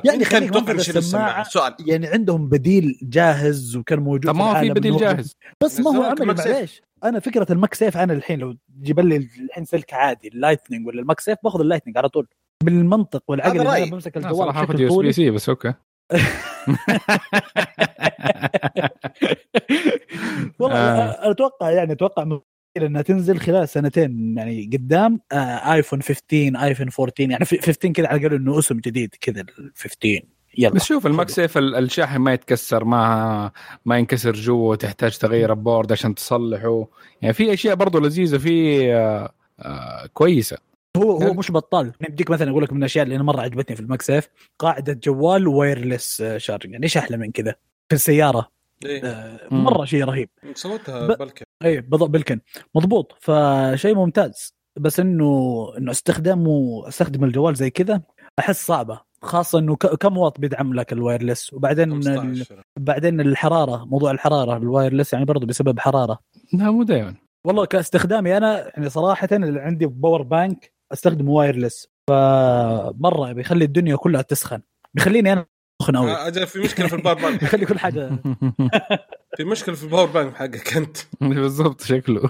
S3: يعني خليك
S1: يشيلون السماعه
S3: السماعة-
S1: سؤال.
S3: يعني عندهم بديل جاهز وكان موجود
S2: ما هو في بديل جاهز.
S3: بس ما هو عملي. معليش. أنا فكرة ال MagSafe أنا الحين لو تجيب لي الحين سلك عادي ال Lightning ولا ال MagSafe باخذ ال Lightning على طول. بالمنطق والعقل. أنا بمسك الجوال بشكل
S2: بي سي بس okay.
S3: والله
S2: آه.
S3: أتوقع يعني أتوقع إنها تنزل خلال سنتين يعني قدام آه ايفون 15 ايفون 14 يعني في- 15 كذا على الأقل إنه اسم جديد كذا ال 15 يلا.
S2: بس شوف ال MagSafe ال- الشاحن ما يتكسر ما ما ينكسر جوا تحتاج تغير ال board عشان تصلحه. يعني في أشياء برضو لذيذة فيه آه آه كويسة.
S3: هو هو
S2: يعني-
S3: مش بطال. يعني بديك مثلا أقول لك من الأشياء اللي أنا مرة عجبتني في ال MagSafe قاعدة جوال wireless charge يعني إيش أحلى من كذا؟ في السيارة.
S1: إيه.
S3: آه،. مرة شيء رهيب.
S1: سويتها
S3: ب-
S1: Belkin
S3: اي بالضبط Belkin مضبوط. فشيء ممتاز. بس إنه إنه استخدامه أستخدم الجوال زي كذا أحس صعبة. خاصة إنه ك- كم واط بيدعم لك ال wireless وبعدين ال...
S1: 15
S3: بعدين الحرارة موضوع الحرارة ال wireless يعني برضه بسبب حرارة.
S2: لا مو دائما
S3: والله كاستخدامي أنا يعني صراحة اللي عندي power bank أستخدم wireless فمرة بيخلي الدنيا كلها تسخن. بيخليني أنا سخن قوي
S1: آه، أجل في مشكلة في ال power bank
S3: يخلي كل حاجة
S1: في مشكلة في ال power bank حقك أنت.
S2: بالضبط شكله.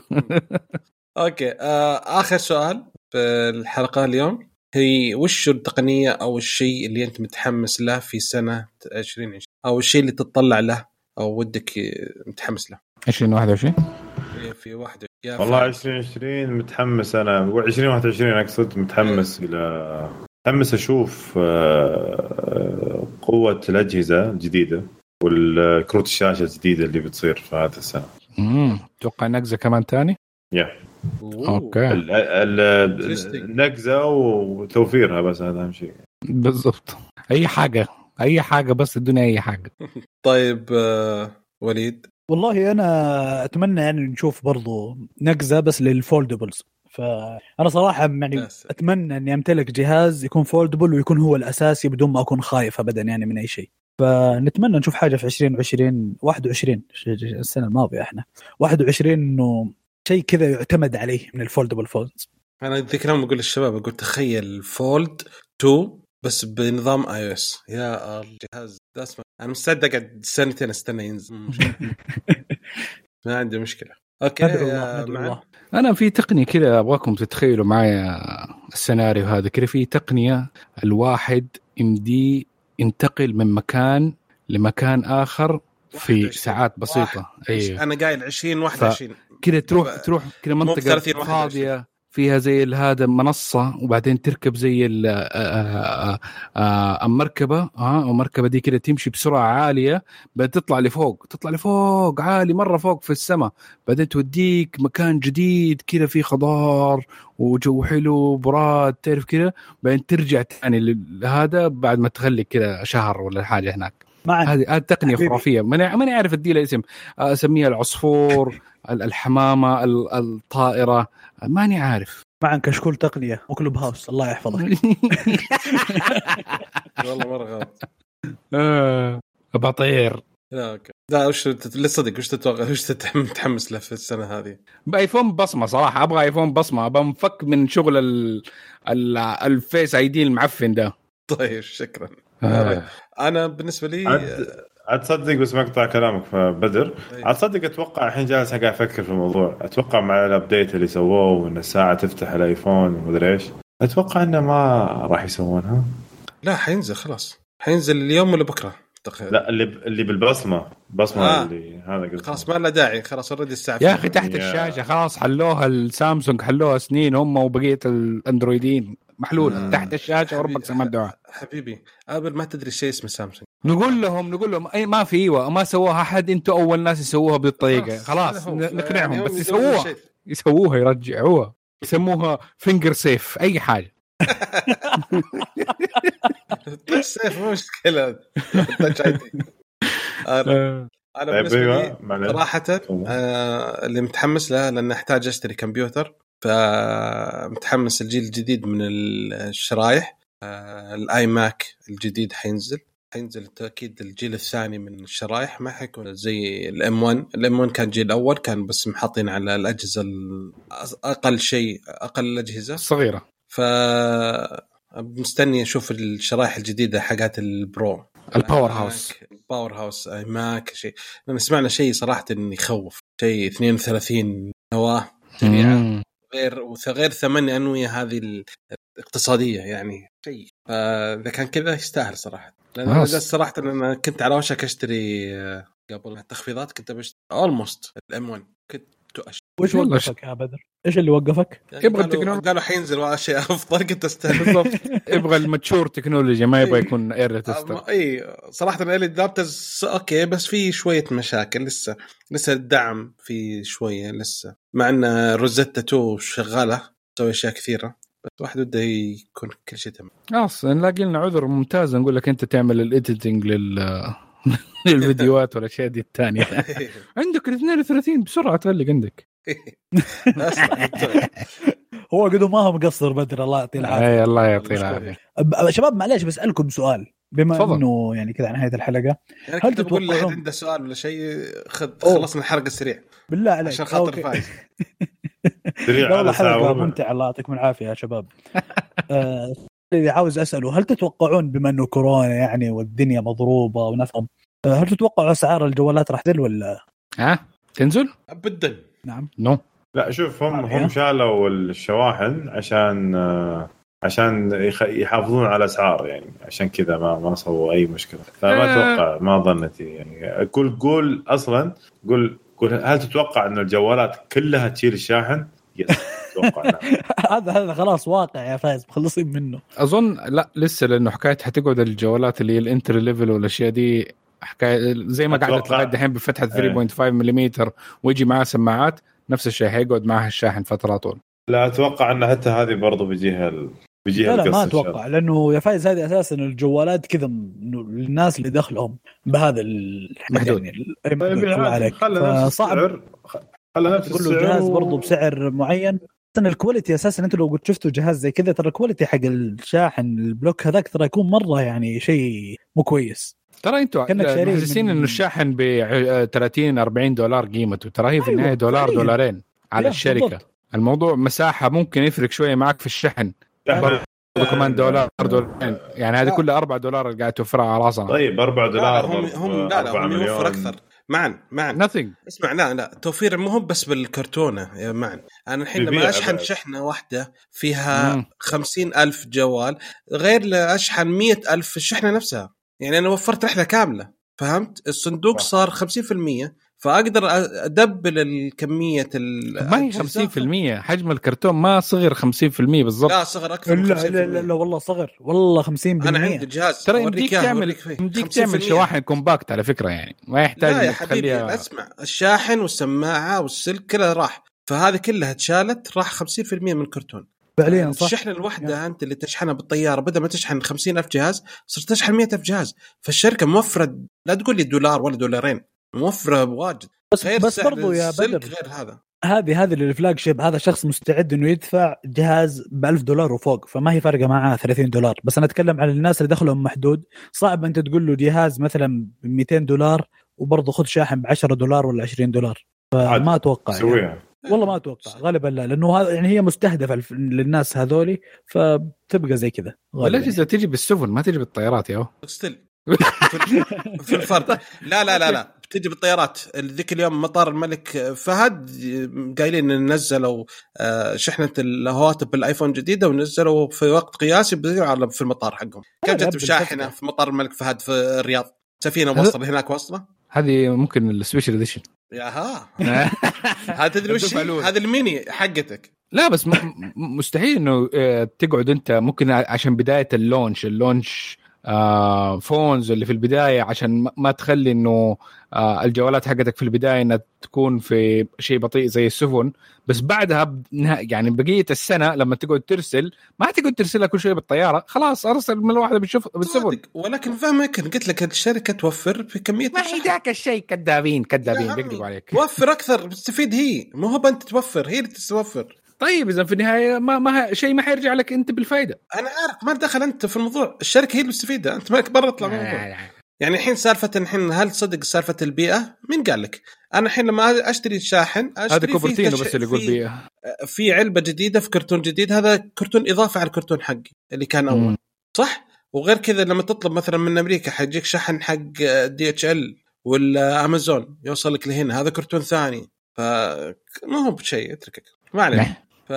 S1: okay آه آخر سؤال في الحلقة اليوم. هي وش التقنية أو الشيء اللي أنت متحمس له في سنة 2020 أو الشيء اللي تتطلع له أو ودك متحمس له؟
S2: 2021
S1: في- واحدة يا
S4: والله
S1: فهد.
S4: 2020 متحمس أنا. 2021 أقصد متحمس إلى متحمس أشوف آه، قوة الأجهزة الجديدة والكروت الشاشة الجديدة اللي بتصير في هذا السنة.
S2: امم أتوقع نقزة كمان تاني؟
S4: يا.
S2: أوكي.
S4: ال- ال-
S1: Interesting.
S4: النقزه وتوفيرها بس هذا أهم شيء.
S2: بالضبط. أي حاجة. أي حاجة بس ادوني أي حاجة.
S1: طيب آه وليد.
S3: والله أنا أتمنى يعني نشوف برضو نقزة بس لل foldables فأنا صراحة
S1: يعني.
S3: أتمنى إني أمتلك جهاز يكون foldable ويكون هو الأساسي بدون ما أكون خايف ابدا يعني من أي شيء. فنتمنى نشوف حاجة في 2020 21 السنة الماضية إحنا. 21 إنه شيء كذا يعتمد عليه من ال foldable
S1: phones أنا ذيك اليوم أقول للشباب أقول تخيل Fold 2 بس بنظام iOS يا الجهاز ده اسمه أنا مستعد اقعد سنتين استنى ينزل. ما عندي مشكلة.
S3: okay الله. الله
S2: أنا في تقنية كذا أبغاكم تتخيلوا معايا السيناريو هذا كذا. في تقنية الواحد يمديه ينتقل من مكان لمكان آخر في
S1: 21.
S2: ساعات بسيطة. أيوه
S1: أنا قايل 20 21
S2: كذا تروح تروح كذا منطقة
S1: 30 21.
S2: فاضية. فيها زي هذا منصة وبعدين تركب زي آه، آه، آه، المركبة ها المركبه دي كذا تمشي بسرعة عالية بعدين تطلع لفوق تطلع لفوق عالي مرة فوق في السماء. بعدين توديك مكان جديد كذا فيه خضار وجو حلو براد تعرف كذا بعدين ترجع ثاني لهذا بعد ما تخلي كذا شهر ولا حاجة هناك.
S3: معا
S2: هذه هذه
S3: تقنية.
S2: خرافية. ماني ماني عارف ادي لها اسم. أسميها العصفور ال- الحمامة ال- الطائرة. ماني عارف.
S3: معا كشكول تقنية. و Clubhouse. الله يحفظك.
S1: والله مرة غلط.
S2: آه، ابى اطير
S1: لا okay. لا وش تت- لا صدق وش تتوقع وش متحمس له في السنة هذه؟
S2: بآيفون بصمة صراحة. أبغى آيفون بصمة. أبغى أنفك من شغل ال ال ال Face ID المعفن ده.
S1: طيب شكرا.
S2: آه.
S1: أنا بالنسبة لي
S4: عاد عاد تصدق بس مقطع كلامك بدر. عاد تصدق أتوقع الحين جالس قاعد أفكر في الموضوع. أتوقع مع ال update اللي سووه وإن الساعة تفتح الآيفون ومدري إيش أتوقع إنه ما راح يسوونها.
S1: لا حينزل خلاص. حينزل اليوم ولا بكرة؟ تقريبا.
S4: لا اللي اللي بالبصمة. بصمة
S1: آه.
S4: اللي هذا قصدي
S1: خلاص ما له داعي. خلاص already الساعة
S2: يا أخي تحت
S4: يا-
S2: الشاشة. خلاص حلوها السامسونج حلوها سنين هم وبقية الاندرويدين محلول.
S1: آه.
S2: تحت الشاشة وربك سمع الدعاء
S1: حبيبي ابل ما تدري شيء اسمه سامسونج.
S2: نقول لهم نقول لهم أي ما في أيوه ما سووها أحد أنتم أول ناس يسووها بالطريقة. خلاص
S1: هو.
S2: نقنعهم
S1: يعني
S2: بس يسووها. يسووها يرجعوها. يسموها finger safe أي حاجة.
S1: بس safe مو مشكلة. ID. أنا
S4: طيب
S1: بالنسبة لي
S4: أيوه معلش
S1: صراحة
S4: تفضل.
S1: آه اللي متحمس له لأن أحتاج أشتري كمبيوتر. فمتحمس الجيل الجديد من الشرايح. آه ال iMac الجديد حينزل. حينزل بالتأكيد الجيل الثاني من الشرايح ما حيكون زي ال M 1 ال M 1 كان جيل أول كان بس محاطين على الأجهزة ال- أقل شيء أقل الاجهزه
S2: الصغيره
S1: ف مستني أشوف الشرايح الجديدة حقات
S2: ال Pro.
S1: ال powerhouse powerhouse iMac شيء. لأن سمعنا شيء صراحة إنه يخوف. شيء 32 نواه سريعه. غير وغير ثمانية أنوية هذه الاقتصادية يعني. شيء. فإذا كان كذا يستاهل صراحة.
S2: لأن
S1: أنا صراحة أنا كنت على وشك أشتري آه، قبل التخفيضات كنت بشتري almost ال M 1 كنت أشتري.
S3: وش وقفك يا بدر؟ إيش اللي وقفك؟
S1: يعني
S2: يبغى
S1: قالوا-
S2: التكنولوجيا.
S1: قالوا حينزل شيء أفضل كنت أستاهل.
S2: بالضبط. يبغى ال mature technology ما يبغى يكون early tester
S1: اي صراحة ال adopters okay بس في شوية مشاكل لسه. لسه الدعم في شوية لسه. مع إن Rosetta 2 شغالة تسوي أشياء كثيرة. بس واحد وده يكون كل شيء تمام
S2: خلاص نلاقي لنا عذر ممتاز نقول لك أنت تعمل ال editing لل للفيديوهات والأشياء دي الثانية عندك ال 32 بسرعة تغلق عندك.
S3: هو قدو ما هو مقصر بدر الله يعطيه العافية
S2: اي الله يعطيه.
S3: العافية شباب معليش بسالكم سؤال بما
S2: تفضل.
S3: إنه يعني كذا على نهاية الحلقة
S1: يعني
S3: هل
S1: لي
S3: تتوقعون-
S1: عنده سؤال ولا شيء خذ. خلصنا الحلقة سريع
S3: بالله عليك
S1: عشان خاطر. فايز
S3: لا والله حلقه ممتعه الله يعطيكم العافية يا شباب. آه اللي عاوز أسأله هل تتوقعون بما إنه كورونا يعني والدنيا مضروبة ونفهم هل تتوقعوا أسعار الجوالات راح تقل ولا؟
S2: ها؟ تنزل؟
S1: ابدا.
S3: نعم.
S2: نو.
S4: لا شوف هم. هم شالوا الشواحن عشان آه، عشان يخ- يحافظون على الاسعار يعني عشان كذا ما ما سووا أي مشكلة. فما
S2: آه.
S4: أتوقع ما ظنتي يعني. قول قول أصلا قول قول هل تتوقع أن الجوالات كلها تشيل الشاحن؟ yes أتوقع نعم.
S3: هذا هذا خلاص واقع يا فايز مخلصين منه
S2: أظن لا لسه لأنه حكاية حتقعد الجوالات اللي هي ال entry level والأشياء دي حكاية زي ما قعدت. لغايه دحين بفتحة
S4: إيه.
S2: 3.5 ملم ويجي معاه سماعات نفس الشيء حيقعد معها الشاحن فترة طول
S4: لا أتوقع أن حتى هذه برضو بيجيها ال... بيجيها
S3: لا لا ما. أتوقع لأنه يا فايز هذه أساسا الجوالات كذا الناس اللي دخلهم بهذا ال-
S2: محدود.
S3: يعني ال-
S4: طيب خلى نفس
S3: فصعب
S4: السعر خلى نفس
S3: تقول له
S4: السعر
S3: جهاز
S4: و-
S3: برضه بسعر معين أصلا ال quality أساسا أنت لو قلت شفتوا جهاز زي كذا ترى ال quality حق الشاحن ال block هذاك ترى يكون مرة يعني شيء مو كويس
S2: ترى أنتوا
S3: من-
S2: إنه الشاحن ب 30 40 دولار قيمته ترى هي في
S3: أيوة،
S2: النهاية دولار
S3: فعلياً.
S2: دولارين على الشركة
S3: بالضبط.
S2: الموضوع مساحة ممكن يفرق شوية معك في الشحن كمان دولار دولارين يعني هذه. كلها 4 دولار اللي قاعد توفرها على راسنا
S4: طيب 4
S1: لا
S4: دولار
S1: لا هم هم لا لا
S4: 4
S1: هم. يوفر أكثر معا معا
S2: nothing
S1: اسمع لا لا توفير مو هو بس بالكرتونة يا معن أنا الحين لما
S4: أشحن.
S1: شحنة واحدة فيها
S2: مم.
S1: خمسين ألف جوال غير لا أشحن مية ألف في الشحنة نفسها يعني أنا وفرت رحلة كاملة فهمت الصندوق
S4: صح.
S1: صار 50% فأقدر أدبل الكمية ال-
S2: ما هي
S1: الأجهزة.
S2: 50% حجم الكرتون ما صغر 50% بالضبط.
S1: لا صغر أكثر من
S3: لا
S1: 50%
S3: لا لا, لا والله صغر. والله 50%
S1: أنا عندي جهاز.
S2: ترى يمديك تعمل. يمديك
S1: 50%.
S2: تعمل شواحن compact على فكرة يعني. ما يحتاج
S1: لا يا حبيبي
S2: تخليها
S1: أسمع. الشاحن والسماعة والسلك كلها راح. فهذه كلها اتشالت راح 50% من الكرتون
S3: فعليا صح.
S1: الشحنه الواحده أنت اللي تشحنها بالطيارة بدل ما تشحن 50000 جهاز صرت تشحن 100000 جهاز. فالشركة موفرة لا تقول لي دولار ولا دولارين. موفرة بواجد.
S3: بس
S1: غير
S3: بس برضو يا بدر
S1: غير هذا.
S3: هذه هذه الفلاج شيب هذا شخص مستعد إنه يدفع جهاز ب 1000 دولار وفوق فما هي فارقة معاه 30 دولار. بس أنا أتكلم عن الناس اللي دخلهم محدود. صعب أنت تقول له جهاز مثلا ب 200 دولار وبرضه خذ شاحن ب 10 دولار ولا 20 دولار. فما أتوقع يعني.
S4: سويها.
S3: والله ما أتوقع غالبا لا لأنه هذا يعني هي مستهدفة للناس هذولي فتبقى زي كذا غالباً
S2: والاجهزه تجي بالسفن ما تجي بالطيارات يا
S1: still في الفرق لا لا لا لا. بتجي بالطيارات. ذيك اليوم مطار الملك فهد قايلين إن نزلوا آه، شحنة الهواتف بالآيفون جديدة ونزلوا في وقت قياسي في المطار حقهم. كم جت
S3: بشاحنة.
S1: في مطار الملك فهد في الرياض؟
S2: سفينة
S1: وصل هناك وصلة؟
S2: هذه ممكن ال special edition
S1: ياها. هذا تدري وش. هذا الميني حقتك.
S2: لا بس مستحيل إنه آه، تقعد أنت ممكن عشان بداية ال launch ال launch آه فونز اللي في البداية عشان ما- تخلي إنه آه الجوالات حقتك في البداية إنها تكون في شيء بطيء زي السفن. بس بعدها يعني بقية السنة لما تقعد ترسل ما تقعد ترسلها كل شوية بالطيارة خلاص أرسل من الواحدة بالشف... بالسفن.
S1: ولكن فهمك قلت لك الشركة توفر في كمية
S2: ما هي ذاك الشيء كذابين كذابين بيكذبوا عليك.
S1: توفر أكثر بتستفيد هي. مو هو انت توفر هي اللي تتوفر
S2: طيب إذا في النهاية ما ما ه- شيء ما حيرجع لك أنت بالفائده
S1: أنا عارف ما دخل أنت في الموضوع. الشركة هي اللي مستفيدة. أنت مالك برا اطلع من الموضوع. يعني الحين سالفة الحين هل صدق سالفة البيئة؟ مين قال لك؟ أنا الحين لما أشتري شاحن
S2: هذا
S1: اشتري فيه
S2: كوبرتينو بس اللي يقول بيئة.
S1: في علبة جديدة في كرتون جديد. هذا كرتون إضافة على الكرتون حقي اللي كان أول.
S2: مم.
S1: صح؟ وغير كذا لما تطلب مثلا من أمريكا حيجيك شحن حق DHL ولا أمازون يوصل لك لهنا. هذا كرتون ثاني. ف ما هو بشيء اتركك. ما علينا. ف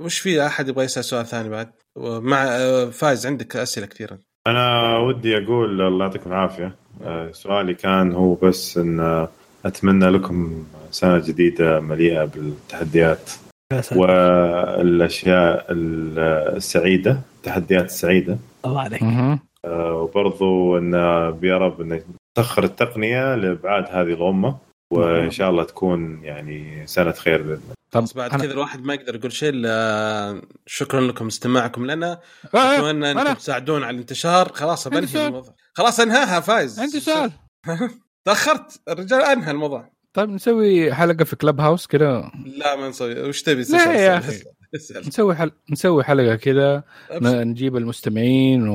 S1: وش في أحد يبغى يسأل سؤال ثاني بعد؟ مع فايز عندك أسئلة كثيرة.
S4: أنا ودي أقول الله يعطيكم العافية. آه، سؤالي كان هو بس إن آه، أتمنى لكم سنة جديدة مليئة بالتحديات
S3: يا سلام.
S4: والأشياء ال- السعيدة التحديات السعيدة.
S3: الله عليك.
S4: آه، وبرضو إن يا رب إن تسخر التقنية لإبعاد هذه الغمة وإن شاء الله تكون يعني سنة خير بإذن الله.
S2: طب
S1: بس بعد
S2: أنا-
S1: كذا الواحد ما يقدر يقول شيء إلا شكرا لكم استماعكم لنا.
S2: آه،
S1: أتمنى
S2: أنكم
S1: تساعدون على الانتشار. خلاص بنهي. الموضوع. خلاص أنهاها فايز.
S2: عندي سؤال.
S1: تأخرت. الرجال أنهى الموضوع.
S2: طيب نسوي حلقة في كلب هاوس كذا
S1: لا ما نسوي. وش تبي؟
S2: لا يا. نسوي حل... نسوي حلقة كذا نجيب المستمعين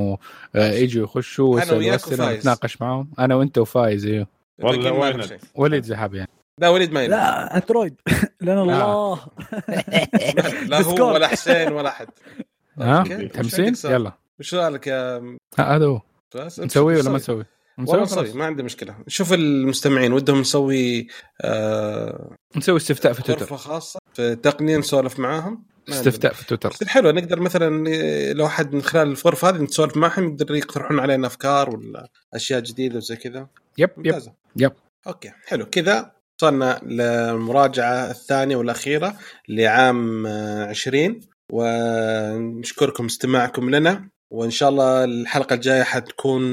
S2: ويجوا يخشوا
S1: أنا ويسألوا
S2: أسئلة
S1: وفايز.
S2: ونتناقش معاهم. أنا وأنت وفايز إيوه.
S4: والله.
S2: وليد زحاب يعني.
S1: لا وليد ما يلعب.
S3: لا أندرويد لأن الله
S1: لا هو. ولا حسين ولا أحد
S2: ها.
S1: وش
S2: متحمسين؟ يلا
S1: وش سؤالك يا
S2: ها هذا هو؟ نسويه ولا ما
S1: نسوي؟
S2: نسوي؟
S1: والله
S2: نسوي.
S1: ما عندي مشكلة شوف المستمعين ودهم نسوي آه
S2: نسوي استفتاء في تويتر
S1: غرفة خاصة في تقنية نسولف معاهم
S2: استفتاء في تويتر
S1: حلو نقدر مثلا لو حد من خلال الغرفة هذه نسولف معهم يقدر يقترحون علينا أفكار ولا أشياء جديدة وزي كذا
S2: yep yep
S1: ممتازة
S2: yep
S1: okay حلو كذا وصلنا للمراجعة الثانية والأخيرة لعام آه، 20 ونشكركم استماعكم لنا. وإن شاء الله الحلقة الجاية حتكون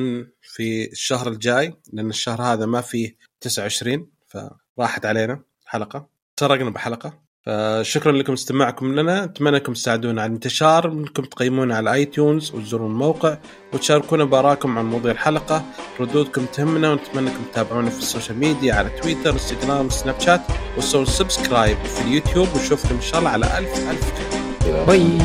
S1: في الشهر الجاي لأن الشهر هذا ما فيه 29 فراحت علينا حلقه سرقنا بحلقة. فشكرا لكم استماعكم لنا. اتمنى انكم تساعدونا على الانتشار إنكم تقيمونا على ال iTunes وتزورون الموقع وتشاركونا بارائكم عن موضوع الحلقة. ردودكم تهمنا ونتمنى انكم تتابعونا في ال social media على تويتر إنستغرام سناب شات. وسووا subscribe في اليوتيوب ونشوفكم إن شاء الله على ألف ألف. خير
S2: bye.